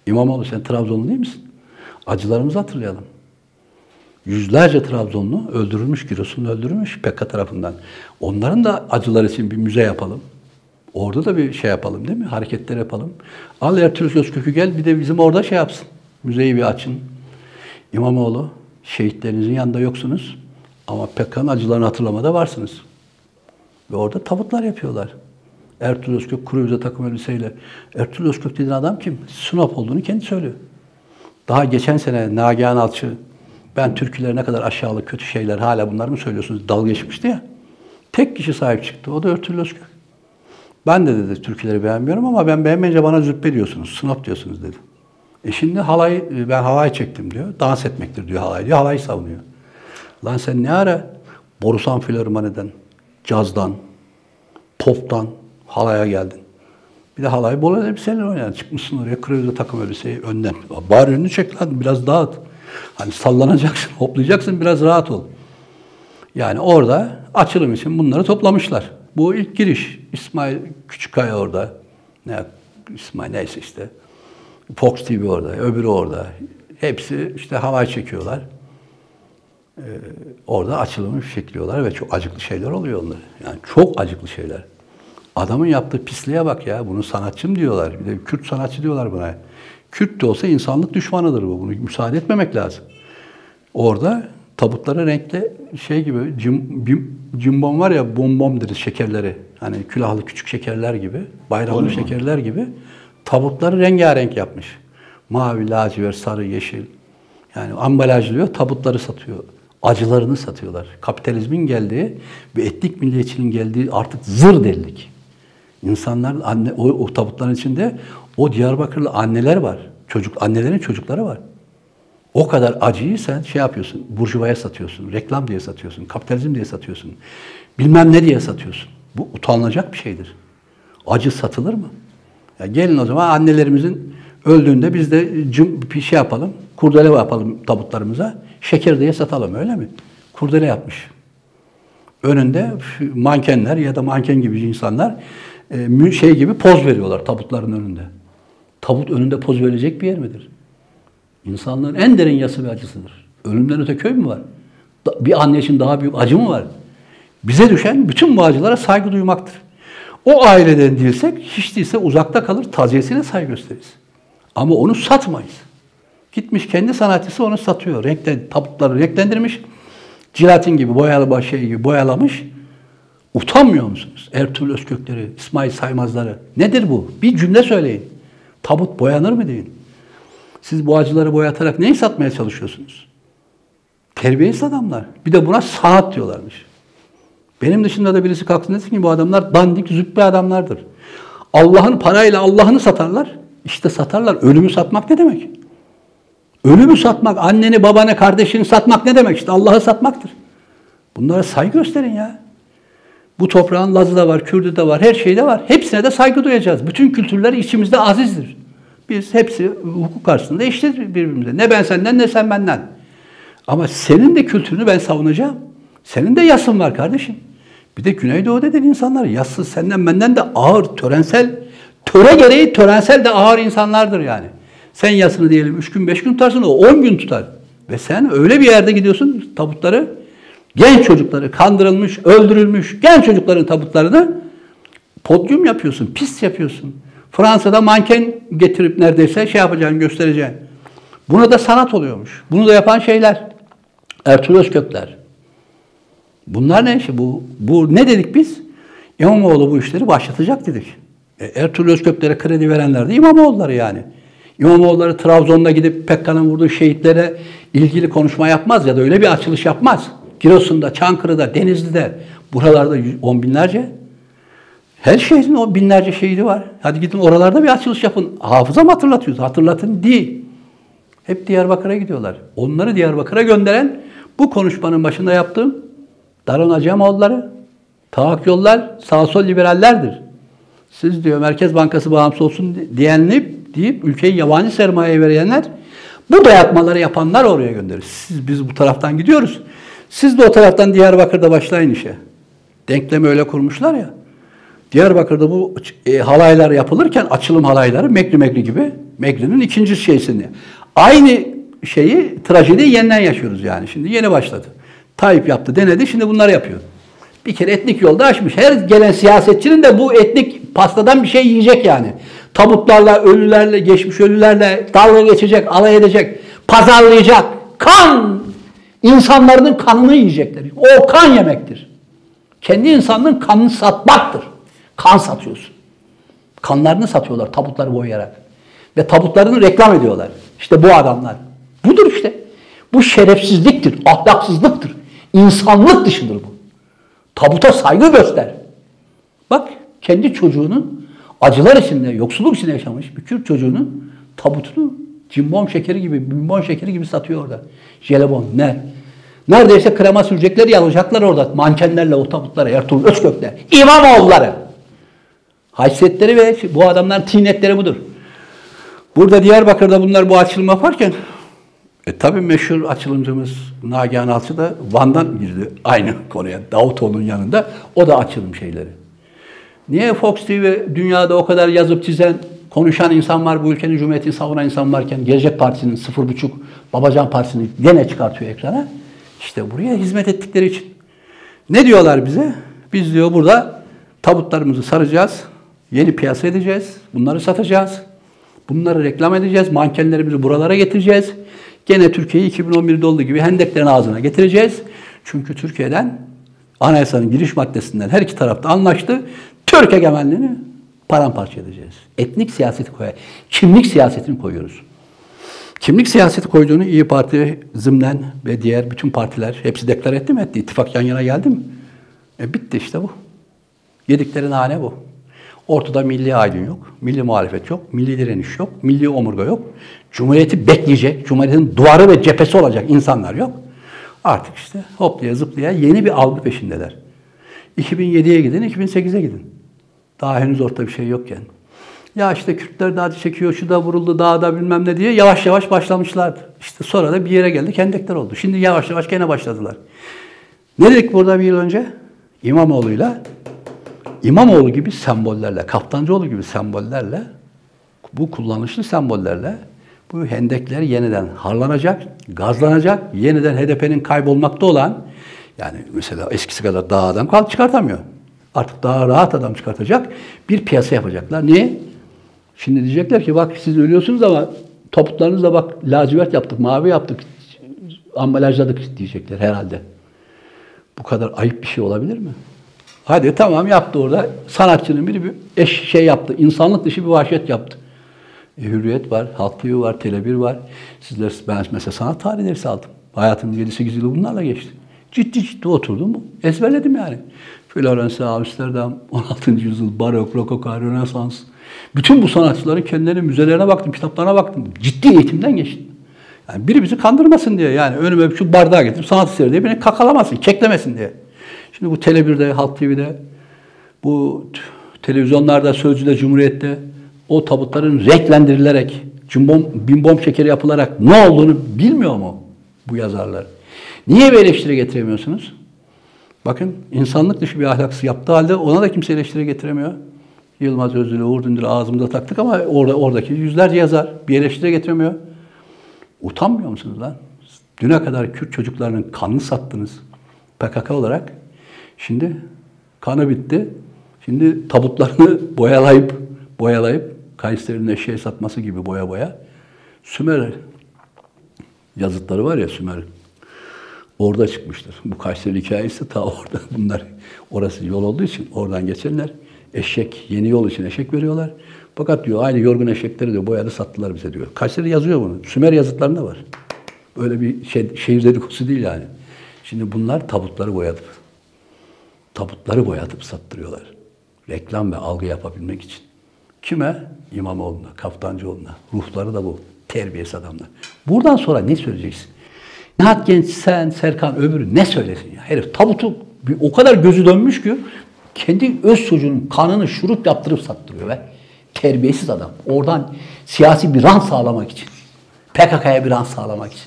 İmamoğlu sen Trabzonlu değil misin? Acılarımızı hatırlayalım. Yüzlerce Trabzonlu öldürülmüş, Giresunlu öldürülmüş Pekka tarafından. Onların da acılar için bir müze yapalım. Orada da bir şey yapalım değil mi? Hareketler yapalım. Al Ertuğrul Özkök'ü gel bir de bizim orada şey yapsın. Müzeyi bir açın. İmamoğlu, şehitlerinizin yanında yoksunuz. Ama Pekka'nın acılarını hatırlamada varsınız. Ve orada tabutlar yapıyorlar. Ertuğrul Özkök kuru yüze takım elbiseyle. Ertuğrul Özkök dediğin adam kim? Sinop olduğunu kendi söylüyor. Daha geçen sene Nagihan Alçı ben türküler ne kadar aşağılık kötü şeyler hala bunlar mı söylüyorsunuz? Dalga geçmişti ya. Tek kişi sahip çıktı. O da Ertuğrul Özkök. Ben de dedi türküleri beğenmiyorum ama ben beğenmeyince bana züppe diyorsunuz, sınıf diyorsunuz dedi. E şimdi halay, ben halay çektim diyor. Dans etmektir diyor halay diyor. Halayı savunuyor. Lan sen ne ara Borusan Filarmoni'den, cazdan, poptan halaya geldin. Bir de halayı bol elbiseyle oynayan. Çıkmışsın oraya kırıyordu takım elbiseyi önden. Bari önünü çek lan biraz dağıt. Hani sallanacaksın, *laughs* hoplayacaksın biraz rahat ol. Yani orada açılım için bunları toplamışlar. Bu ilk giriş. İsmail Küçükkaya orada. Ne, İsmail neyse işte. Fox TV orada, öbürü orada. Hepsi işte havay çekiyorlar. Ee, orada açılımı fişekliyorlar ve çok acıklı şeyler oluyor onları. Yani çok acıklı şeyler. Adamın yaptığı pisliğe bak ya. Bunu sanatçım diyorlar. Bir de Kürt sanatçı diyorlar buna. Kürt de olsa insanlık düşmanıdır bu. Bunu müsaade etmemek lazım. Orada tabutlara renkli şey gibi cim, bim, cimbom var ya bombom deriz şekerleri. Hani külahlı küçük şekerler gibi, bayramlı şekerler gibi tabutları rengarenk yapmış. Mavi, lacivert, sarı, yeşil. Yani ambalajlıyor, tabutları satıyor. Acılarını satıyorlar. Kapitalizmin geldiği ve etnik milliyetçiliğin geldiği artık zır delilik. İnsanlar anne o, o tabutların içinde o Diyarbakırlı anneler var. Çocuk annelerin çocukları var. O kadar acıyı sen şey yapıyorsun, burjuvaya satıyorsun, reklam diye satıyorsun, kapitalizm diye satıyorsun, bilmem ne diye satıyorsun. Bu utanılacak bir şeydir. Acı satılır mı? Ya gelin o zaman annelerimizin öldüğünde biz de cım, bir şey yapalım, kurdele yapalım tabutlarımıza, şeker diye satalım öyle mi? Kurdele yapmış. Önünde mankenler ya da manken gibi insanlar e, şey gibi poz veriyorlar tabutların önünde. Tabut önünde poz verecek bir yer midir? İnsanlığın en derin yası ve acısıdır. Ölümden öte köy mü var? Bir anne için daha büyük acı mı var? Bize düşen bütün bu acılara saygı duymaktır. O aileden değilsek hiç değilse uzakta kalır, taziyesine saygı gösteririz. Ama onu satmayız. Gitmiş kendi sanatçısı onu satıyor. Renkten, tabutları renklendirmiş. Cilatin gibi, boyalı şey gibi boyalamış. Utanmıyor musunuz? Ertuğrul Özkökleri, İsmail Saymazları. Nedir bu? Bir cümle söyleyin. Tabut boyanır mı deyin. Siz bu acıları boyatarak neyi satmaya çalışıyorsunuz? Terbiyesiz adamlar. Bir de buna sanat diyorlarmış. Benim dışında da birisi kalksın desin ki bu adamlar dandik, züppe adamlardır. Allah'ın parayla Allah'ını satarlar. İşte satarlar. Ölümü satmak ne demek? Ölümü satmak, anneni, babanı, kardeşini satmak ne demek? İşte Allah'ı satmaktır. Bunlara saygı gösterin ya. Bu toprağın Lazı da var, Kürdü de var, her şeyde var. Hepsine de saygı duyacağız. Bütün kültürler içimizde azizdir. Biz hepsi hukuk karşısında eşitiz birbirimize. Ne ben senden ne sen benden. Ama senin de kültürünü ben savunacağım. Senin de yasın var kardeşim. Bir de Güneydoğu dediğin insanlar yassız senden benden de ağır, törensel, töre gereği törensel de ağır insanlardır yani. Sen yasını diyelim üç gün beş gün tutarsın o on gün tutar. Ve sen öyle bir yerde gidiyorsun tabutları genç çocukları kandırılmış, öldürülmüş genç çocukların tabutlarını podyum yapıyorsun, pis yapıyorsun. Fransa'da manken getirip neredeyse şey yapacaksın, göstereceksin. Buna da sanat oluyormuş. Bunu da yapan şeyler. Ertuğrul Özkökler. Bunlar ne işi? Bu, bu ne dedik biz? İmamoğlu bu işleri başlatacak dedik. E, Ertuğrul Özköklere kredi verenler de İmamoğulları yani. İmamoğulları Trabzon'da gidip Pekkan'ın vurduğu şehitlere ilgili konuşma yapmaz ya da öyle bir açılış yapmaz. Giresun'da, Çankırı'da, Denizli'de, buralarda on binlerce her şehrin o binlerce şehidi var. Hadi gidin oralarda bir açılış yapın. Hafıza mı hatırlatıyoruz? Hatırlatın değil. Hep Diyarbakır'a gidiyorlar. Onları Diyarbakır'a gönderen bu konuşmanın başında yaptığım Daron Acemoğulları, Taak Yollar, sağ sol liberallerdir. Siz diyor Merkez Bankası bağımsız olsun diyenleyip deyip ülkeyi yabancı sermaye verenler Bu dayatmaları yapanlar oraya gönderir. Siz biz bu taraftan gidiyoruz. Siz de o taraftan Diyarbakır'da başlayın işe. Denklemi öyle kurmuşlar ya. Diyarbakır'da bu e, halaylar yapılırken açılım halayları Mekri Mekri gibi Mekri'nin ikinci şeysini. Aynı şeyi trajediyi yeniden yaşıyoruz yani. Şimdi yeni başladı. Tayyip yaptı, denedi. Şimdi bunları yapıyor. Bir kere etnik yolda açmış. Her gelen siyasetçinin de bu etnik pastadan bir şey yiyecek yani. Tabutlarla, ölülerle, geçmiş ölülerle dalga geçecek, alay edecek, pazarlayacak. Kan! İnsanların kanını yiyecekler. O kan yemektir. Kendi insanının kanını satmaktır. Kan satıyorsun. Kanlarını satıyorlar tabutları boyayarak. Ve tabutlarını reklam ediyorlar. İşte bu adamlar. Budur işte. Bu şerefsizliktir, ahlaksızlıktır. İnsanlık dışıdır bu. Tabuta saygı göster. Bak kendi çocuğunun acılar içinde, yoksulluk içinde yaşamış bir Kürt çocuğunun tabutunu cimbom şekeri gibi, bimbom şekeri gibi satıyor orada. Jelebon, ne? Neredeyse krema sürecekler, yalacaklar orada mankenlerle o tabutlara, Ertuğrul Özkökler, İmamoğulları. Haysiyetleri ve bu adamların tinetleri budur. Burada Diyarbakır'da bunlar bu açılım yaparken e tabi meşhur açılımcımız Nagihan Alçı da Van'dan girdi aynı *laughs* konuya. Davutoğlu'nun yanında. O da açılım şeyleri. Niye Fox TV dünyada o kadar yazıp çizen, konuşan insan var, bu ülkenin cumhuriyetini savunan insan varken Gelecek Partisi'nin sıfır buçuk Babacan Partisi'ni gene çıkartıyor ekrana. İşte buraya hizmet ettikleri için. Ne diyorlar bize? Biz diyor burada tabutlarımızı saracağız, yeni piyasa edeceğiz, bunları satacağız. Bunları reklam edeceğiz, mankenlerimizi buralara getireceğiz. Gene Türkiye'yi 2011'de olduğu gibi hendeklerin ağzına getireceğiz. Çünkü Türkiye'den anayasanın giriş maddesinden her iki tarafta anlaştı. Türk egemenliğini paramparça edeceğiz. Etnik siyaseti koyar. Kimlik siyasetini koyuyoruz. Kimlik siyaseti koyduğunu İyi Parti zımnen ve diğer bütün partiler hepsi deklar etti mi etti. İttifak yan yana geldi mi? E bitti işte bu. Yedikleri nane bu. Ortada milli aydın yok, milli muhalefet yok, milli direniş yok, milli omurga yok. Cumhuriyeti bekleyecek, Cumhuriyet'in duvarı ve cephesi olacak insanlar yok. Artık işte hoplaya zıplaya yeni bir algı peşindeler. 2007'ye gidin, 2008'e gidin. Daha henüz ortada bir şey yokken. Ya işte Kürtler daha çekiyor, şu da vuruldu, daha da bilmem ne diye yavaş yavaş başlamışlardı. İşte sonra da bir yere geldi, kendekler oldu. Şimdi yavaş yavaş gene başladılar. Ne dedik burada bir yıl önce? İmamoğlu'yla İmamoğlu gibi sembollerle, Kaftancıoğlu gibi sembollerle, bu kullanışlı sembollerle bu hendekler yeniden harlanacak, gazlanacak, yeniden HDP'nin kaybolmakta olan, yani mesela eskisi kadar daha adam kal çıkartamıyor. Artık daha rahat adam çıkartacak bir piyasa yapacaklar. Niye? Şimdi diyecekler ki bak siz ölüyorsunuz ama topuklarınızla bak lacivert yaptık, mavi yaptık, ambalajladık diyecekler herhalde. Bu kadar ayıp bir şey olabilir mi? Hadi tamam yaptı orada. Sanatçının biri bir eş şey yaptı. İnsanlık dışı bir vahşet yaptı. E, Hürriyet var, Halk TV var, Tele1 var. Sizler, ben mesela sanat tarihi dersi aldım. Hayatımın 7-8 yılı bunlarla geçti. Ciddi ciddi oturdum. Ezberledim yani. Floransa, Amsterdam, 16. yüzyıl, Barok, Rokoko, Rönesans. Bütün bu sanatçıların kendilerinin müzelerine baktım, kitaplarına baktım. Ciddi eğitimden geçtim. Yani biri bizi kandırmasın diye yani önüme şu bardağı getirip sanat eseri diye beni kakalamasın, keklemesin diye. Şimdi bu Tele1'de, Halk TV'de, bu televizyonlarda, Sözcü'de, Cumhuriyet'te o tabutların renklendirilerek, cimbom, bimbom şekeri yapılarak ne olduğunu bilmiyor mu bu yazarlar? Niye bir eleştiri getiremiyorsunuz? Bakın insanlık dışı bir ahlaksı yaptığı halde ona da kimse eleştiri getiremiyor. Yılmaz Özdil'i, Uğur Dündar'ı ağzımıza taktık ama orada oradaki yüzlerce yazar bir eleştiri getiremiyor. Utanmıyor musunuz lan? Düne kadar Kürt çocuklarının kanını sattınız PKK olarak. Şimdi kanı bitti. Şimdi tabutlarını *laughs* boyalayıp boyalayıp Kayseri'nin eşeğe satması gibi boya boya. Sümer yazıtları var ya Sümer. Orada çıkmıştır. Bu Kayseri hikayesi ta orada. *laughs* Bunlar orası yol olduğu için oradan geçenler eşek, yeni yol için eşek veriyorlar. Fakat diyor aynı yorgun eşekleri diyor boyadı sattılar bize diyor. Kayseri yazıyor bunu. Sümer yazıtlarında var. Böyle bir şey, şehir dedikodusu değil yani. Şimdi bunlar tabutları boyadı tabutları boyatıp sattırıyorlar. Reklam ve algı yapabilmek için. Kime? İmamoğlu'na, Kaftancıoğlu'na. Ruhları da bu. Terbiyesiz adamlar. Buradan sonra ne söyleyeceksin? Nihat Genç, sen, Serkan, öbürü ne söylesin ya? Herif tabutu o kadar gözü dönmüş ki kendi öz çocuğunun kanını şurup yaptırıp sattırıyor ve terbiyesiz adam. Oradan siyasi bir rant sağlamak için. PKK'ya bir rant sağlamak için.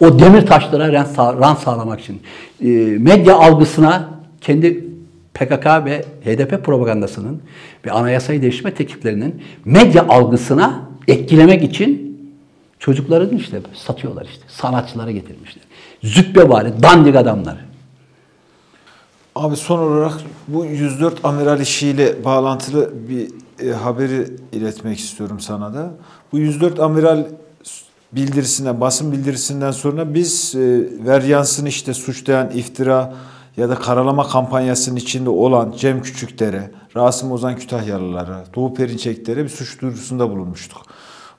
O demir taşlara rant sağlamak için. E, medya algısına kendi PKK ve HDP propagandasının ve anayasayı değiştirme tekliflerinin medya algısına etkilemek için çocukların işte satıyorlar işte. Sanatçılara getirmişler. Züppe bari, dandik adamlar. Abi son olarak bu 104 amiral işiyle bağlantılı bir e, haberi iletmek istiyorum sana da. Bu 104 amiral bildirisinden, basın bildirisinden sonra biz e, Veryans'ın işte suçlayan iftira ya da karalama kampanyasının içinde olan Cem Küçükdere, Rasim Ozan Kütahyalılara, Doğu Perinçeklere bir suç duyurusunda bulunmuştuk.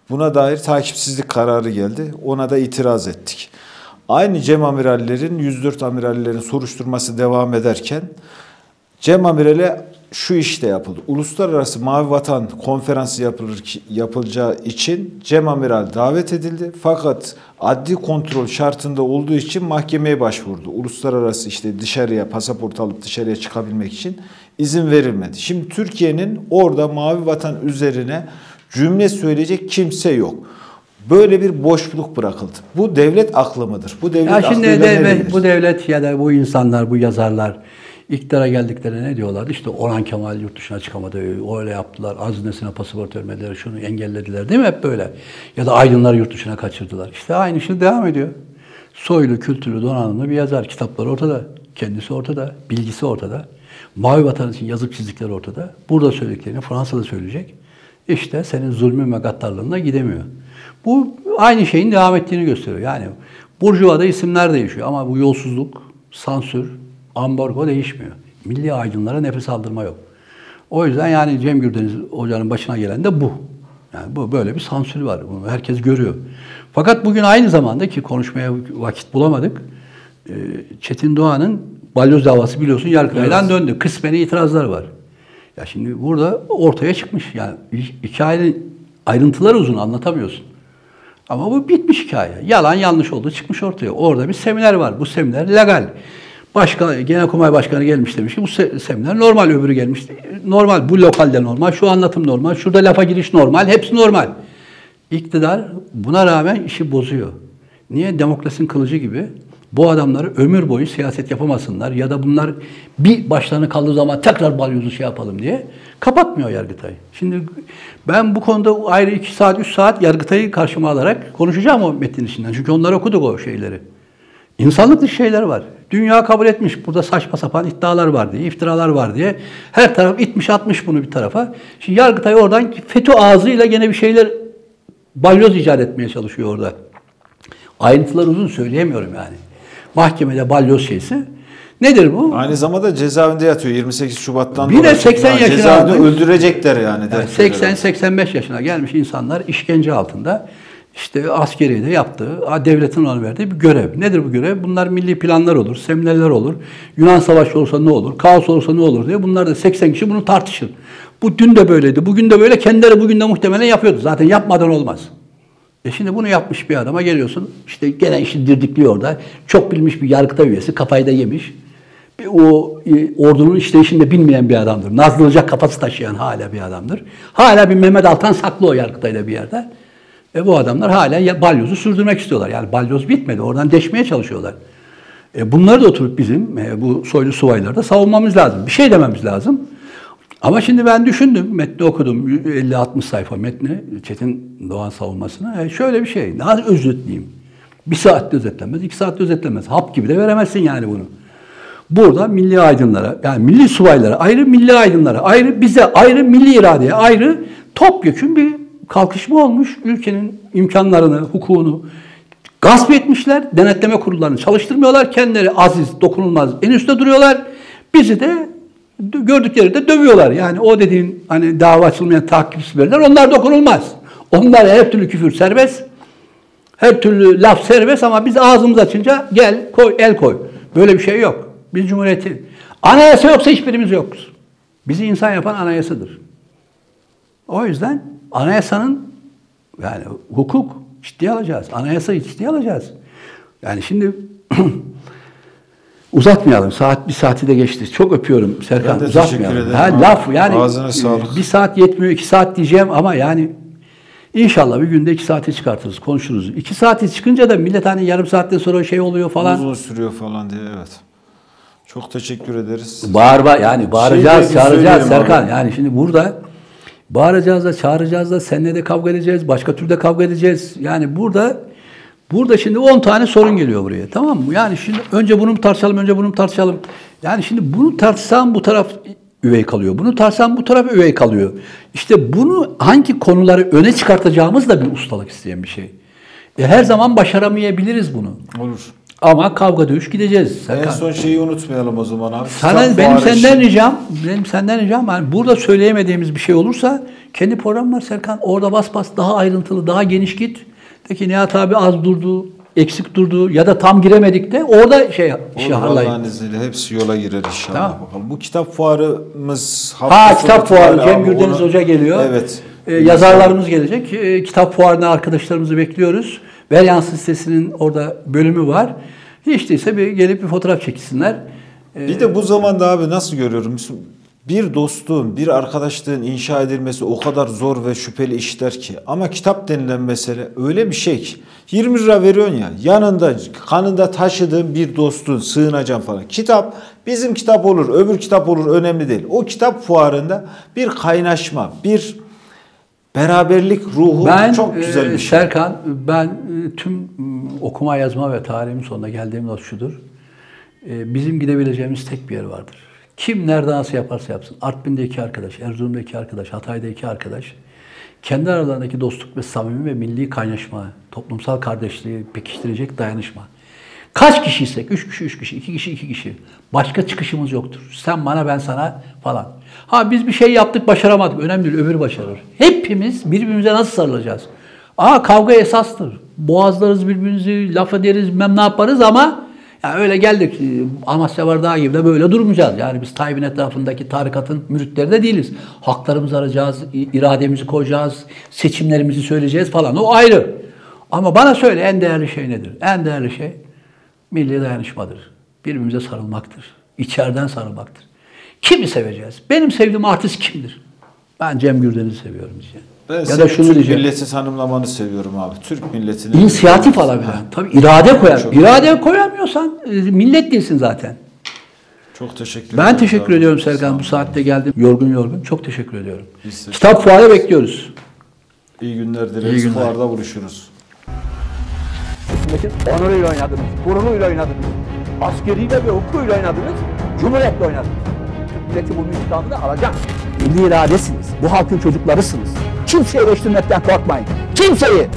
Buna dair takipsizlik kararı geldi. Ona da itiraz ettik. Aynı Cem amirallerin, 104 amirallerin soruşturması devam ederken Cem Amiral'e şu iş de yapıldı. Uluslararası Mavi Vatan konferansı yapılır yapılacağı için Cem Amiral davet edildi. Fakat adli kontrol şartında olduğu için mahkemeye başvurdu. Uluslararası işte dışarıya pasaport alıp dışarıya çıkabilmek için izin verilmedi. Şimdi Türkiye'nin orada Mavi Vatan üzerine cümle söyleyecek kimse yok. Böyle bir boşluk bırakıldı. Bu devlet aklı mıdır? Bu devlet Ya şimdi aklıyla de, ne denir? bu devlet ya da bu insanlar, bu yazarlar iktidara geldiklerinde ne diyorlar? İşte Orhan Kemal yurt dışına çıkamadı, öyle yaptılar, aznesine pasaport vermediler, şunu engellediler değil mi? Hep böyle. Ya da aydınlar yurt dışına kaçırdılar. İşte aynı şey devam ediyor. Soylu, kültürlü, donanımlı bir yazar. Kitapları ortada. Kendisi ortada. Bilgisi ortada. Mavi vatan için yazıp çizdikleri ortada. Burada söylediklerini Fransa'da söyleyecek. İşte senin zulmün ve gaddarlığına gidemiyor. Bu aynı şeyin devam ettiğini gösteriyor. Yani Burjuva'da isimler değişiyor ama bu yolsuzluk, sansür, ambargo değişmiyor. Milli aydınlara nefes aldırma yok. O yüzden yani Cem Gürdeniz hocanın başına gelen de bu. Yani bu böyle bir sansür var. Bunu herkes görüyor. Fakat bugün aynı zamanda ki konuşmaya vakit bulamadık. e, Çetin Doğan'ın balyoz davası biliyorsun Yargıtay'dan döndü. Kısmeni itirazlar var. Ya şimdi burada ortaya çıkmış. Yani hikayenin ayrıntıları uzun anlatamıyorsun. Ama bu bitmiş hikaye. Yalan yanlış oldu çıkmış ortaya. Orada bir seminer var. Bu seminer legal. Başka Genelkurmay Başkanı gelmiş demiş ki bu se- seminer normal öbürü gelmiş. Normal bu lokalde normal, şu anlatım normal, şurada lafa giriş normal, hepsi normal. İktidar buna rağmen işi bozuyor. Niye? Demokrasinin kılıcı gibi bu adamları ömür boyu siyaset yapamasınlar ya da bunlar bir başlarına kaldığı zaman tekrar balyozu şey yapalım diye kapatmıyor Yargıtay. Şimdi ben bu konuda ayrı iki saat, üç saat Yargıtay'ı karşıma alarak konuşacağım o metnin içinden. Çünkü onlar okuduk o şeyleri. İnsanlık dışı şeyler var. Dünya kabul etmiş. Burada saçma sapan iddialar var diye, iftiralar var diye. Her taraf itmiş atmış bunu bir tarafa. Şimdi Yargıtay oradan FETÖ ağzıyla gene bir şeyler balyoz icat etmeye çalışıyor orada. Ayrıntıları uzun söyleyemiyorum yani. Mahkemede balyoz şeysi. Nedir bu? Aynı zamanda cezaevinde yatıyor 28 Şubat'tan Bir de dolayı. 80 Yani yaşına Cezaevinde almış. öldürecekler yani. Yani dertleri. 80-85 yaşına gelmiş insanlar işkence altında işte askeriyede yaptığı, devletin ona verdiği bir görev. Nedir bu görev? Bunlar milli planlar olur, seminerler olur. Yunan Savaşı olsa ne olur, kaos olsa ne olur diye bunlar da 80 kişi bunu tartışır. Bu dün de böyleydi, bugün de böyle, kendileri bugün de muhtemelen yapıyordu. Zaten yapmadan olmaz. E şimdi bunu yapmış bir adama geliyorsun, işte gene işi dirdikliyor orada. Çok bilmiş bir yargıta üyesi, kafayı da yemiş. Bir o e, ordunun işleyişini de bilmeyen bir adamdır. Nazlanacak kafası taşıyan hala bir adamdır. Hala bir Mehmet Altan saklı o yargıtayla bir yerde. E bu adamlar hala balyozu sürdürmek istiyorlar. Yani balyoz bitmedi. Oradan deşmeye çalışıyorlar. E bunları da oturup bizim e, bu soylu subayları da savunmamız lazım. Bir şey dememiz lazım. Ama şimdi ben düşündüm, metni okudum, 50-60 sayfa metni, Çetin Doğan savunmasını. E şöyle bir şey, nasıl özetleyeyim? Bir saatte özetlenmez, iki saatte özetlenmez. Hap gibi de veremezsin yani bunu. Burada milli aydınlara, yani milli subaylara ayrı, milli aydınlara ayrı, bize ayrı, milli iradeye ayrı topyekun bir kalkışma olmuş. Ülkenin imkanlarını, hukukunu gasp etmişler. Denetleme kurullarını çalıştırmıyorlar. Kendileri aziz, dokunulmaz en üstte duruyorlar. Bizi de gördükleri de dövüyorlar. Yani o dediğin hani dava açılmayan takipçilerler onlar dokunulmaz. Onlar her türlü küfür serbest. Her türlü laf serbest ama biz ağzımız açınca gel koy el koy. Böyle bir şey yok. Biz cumhuriyeti. Anayasa yoksa hiçbirimiz yokuz. Bizi insan yapan anayasadır. O yüzden anayasanın yani hukuk ciddiye alacağız. Anayasayı ciddiye alacağız. Yani şimdi *clears throat* uzatmayalım. Saat bir saati de geçti. Çok öpüyorum Serkan. Ben de uzatmayalım. ederim Ha, laf yani Ağzına e, sağlık. bir saat yetmiyor, iki saat diyeceğim ama yani İnşallah bir günde iki saate çıkartırız, konuşuruz. İki saate çıkınca da millet hani yarım saatten sonra şey oluyor falan. Uzun sürüyor falan diye evet. Çok teşekkür ederiz. Bağır bağır yani bağıracağız, Şey çağıracağız Serkan. abi. Yani şimdi burada bağıracağız da çağıracağız da seninle de kavga edeceğiz, başka türde kavga edeceğiz. Yani burada burada şimdi 10 tane sorun geliyor buraya. Tamam mı? Yani şimdi önce bunu mu tartışalım, önce bunu mu tartışalım. Yani şimdi bunu tartışsam bu taraf üvey kalıyor. Bunu tartışsam bu taraf üvey kalıyor. İşte bunu hangi konuları öne çıkartacağımız da bir ustalık isteyen bir şey. E, her zaman başaramayabiliriz bunu. Olur. Ama kavga dövüş gideceğiz. En son şeyi unutmayalım o zaman abi. Sana Kitap benim fuarı senden ricam, benim senden ricam yani burada söyleyemediğimiz bir şey olursa kendi program var Serkan. Orada bas bas daha ayrıntılı, daha geniş git. De ki Nihat abi az durdu, eksik durdu ya da tam giremedik de orada şey harlayın. Allah'ın izniyle hepsi yola girer inşallah Tamam. bakalım. Bu kitap fuarımız Ha kitap fuarı Cem Gürdeniz onu- Hoca geliyor. Evet. Ee, yazarlarımız gelecek. Ee, kitap fuarına arkadaşlarımızı bekliyoruz. Veryans listesinin orada bölümü var. Hiç değilse bir gelip bir fotoğraf çekilsinler. Ee, Bir de bu zamanda abi nasıl görüyorum? Bir dostluğun, bir arkadaşlığın inşa edilmesi o kadar zor ve şüpheli işler ki. Ama kitap denilen mesele öyle bir şey ki. 20 lira veriyorsun ya, yanında, kanında taşıdığın bir dostun, sığınacağın falan. Kitap, bizim kitap olur, öbür kitap olur önemli değil. O kitap fuarında bir kaynaşma, bir beraberlik ruhu Ben çok güzel e, bir şey. Serkan ben e, tüm m, okuma yazma ve tarihimin sonuna geldiğim not şudur. E, Bizim gidebileceğimiz tek bir yer vardır. Kim nerede nasıl yaparsa yapsın. Artvin'de iki arkadaş, Erzurum'da iki arkadaş, Hatay'da iki arkadaş. Kendi aralarındaki dostluk ve samimi ve milli kaynaşma, toplumsal kardeşliği pekiştirecek dayanışma. Kaç kişiysek, üç kişi, üç kişi, iki kişi, iki kişi. Başka çıkışımız yoktur. Sen bana, ben sana falan. Ha biz bir şey yaptık, başaramadık. Önemli değil, öbürü başarır. Hepimiz birbirimize nasıl sarılacağız? Aa kavga esastır. Boğazlarız birbirimizi, laf ederiz, bilmem ne yaparız ama ya öyle geldik. e, Amasya Vardağı gibi de böyle durmayacağız. Yani biz Tayyip'in etrafındaki tarikatın müritleri de değiliz. Haklarımızı arayacağız, irademizi koyacağız, seçimlerimizi söyleyeceğiz falan. O ayrı. Ama bana söyle en değerli şey nedir? En değerli şey milli dayanışmadır. Birbirimize sarılmaktır. İçeriden sarılmaktır. Kimi seveceğiz? Benim sevdiğim artist kimdir? Ben Cem Gürden'i seviyorum diyeceğim. Ben ya da şunu Türk diyeceğim. milleti tanımlamanı seviyorum abi. Türk milletini. İnisiyatif alabilen. Tabii irade koyar. Çok- İrade koyamıyorsan e, millet değilsin zaten. Çok teşekkür Ben ederim teşekkür abi. ediyorum Serkan bu saatte geldim. Yorgun yorgun. Çok teşekkür ediyorum. Biz Kitap fuarı bekliyoruz. İyi günler dileriz. İyi günler. Fuarda buluşuruz. Onuruyla oynadınız, gururuyla oynadınız. Askeriyle ve hukukuyla oynadınız, cumhuriyetle oynadınız. Türk milleti bunun intikamını alacak. Milli iradesiniz, bu halkın çocuklarısınız. Kimseyi eleştirmekten korkmayın. Kimseyi!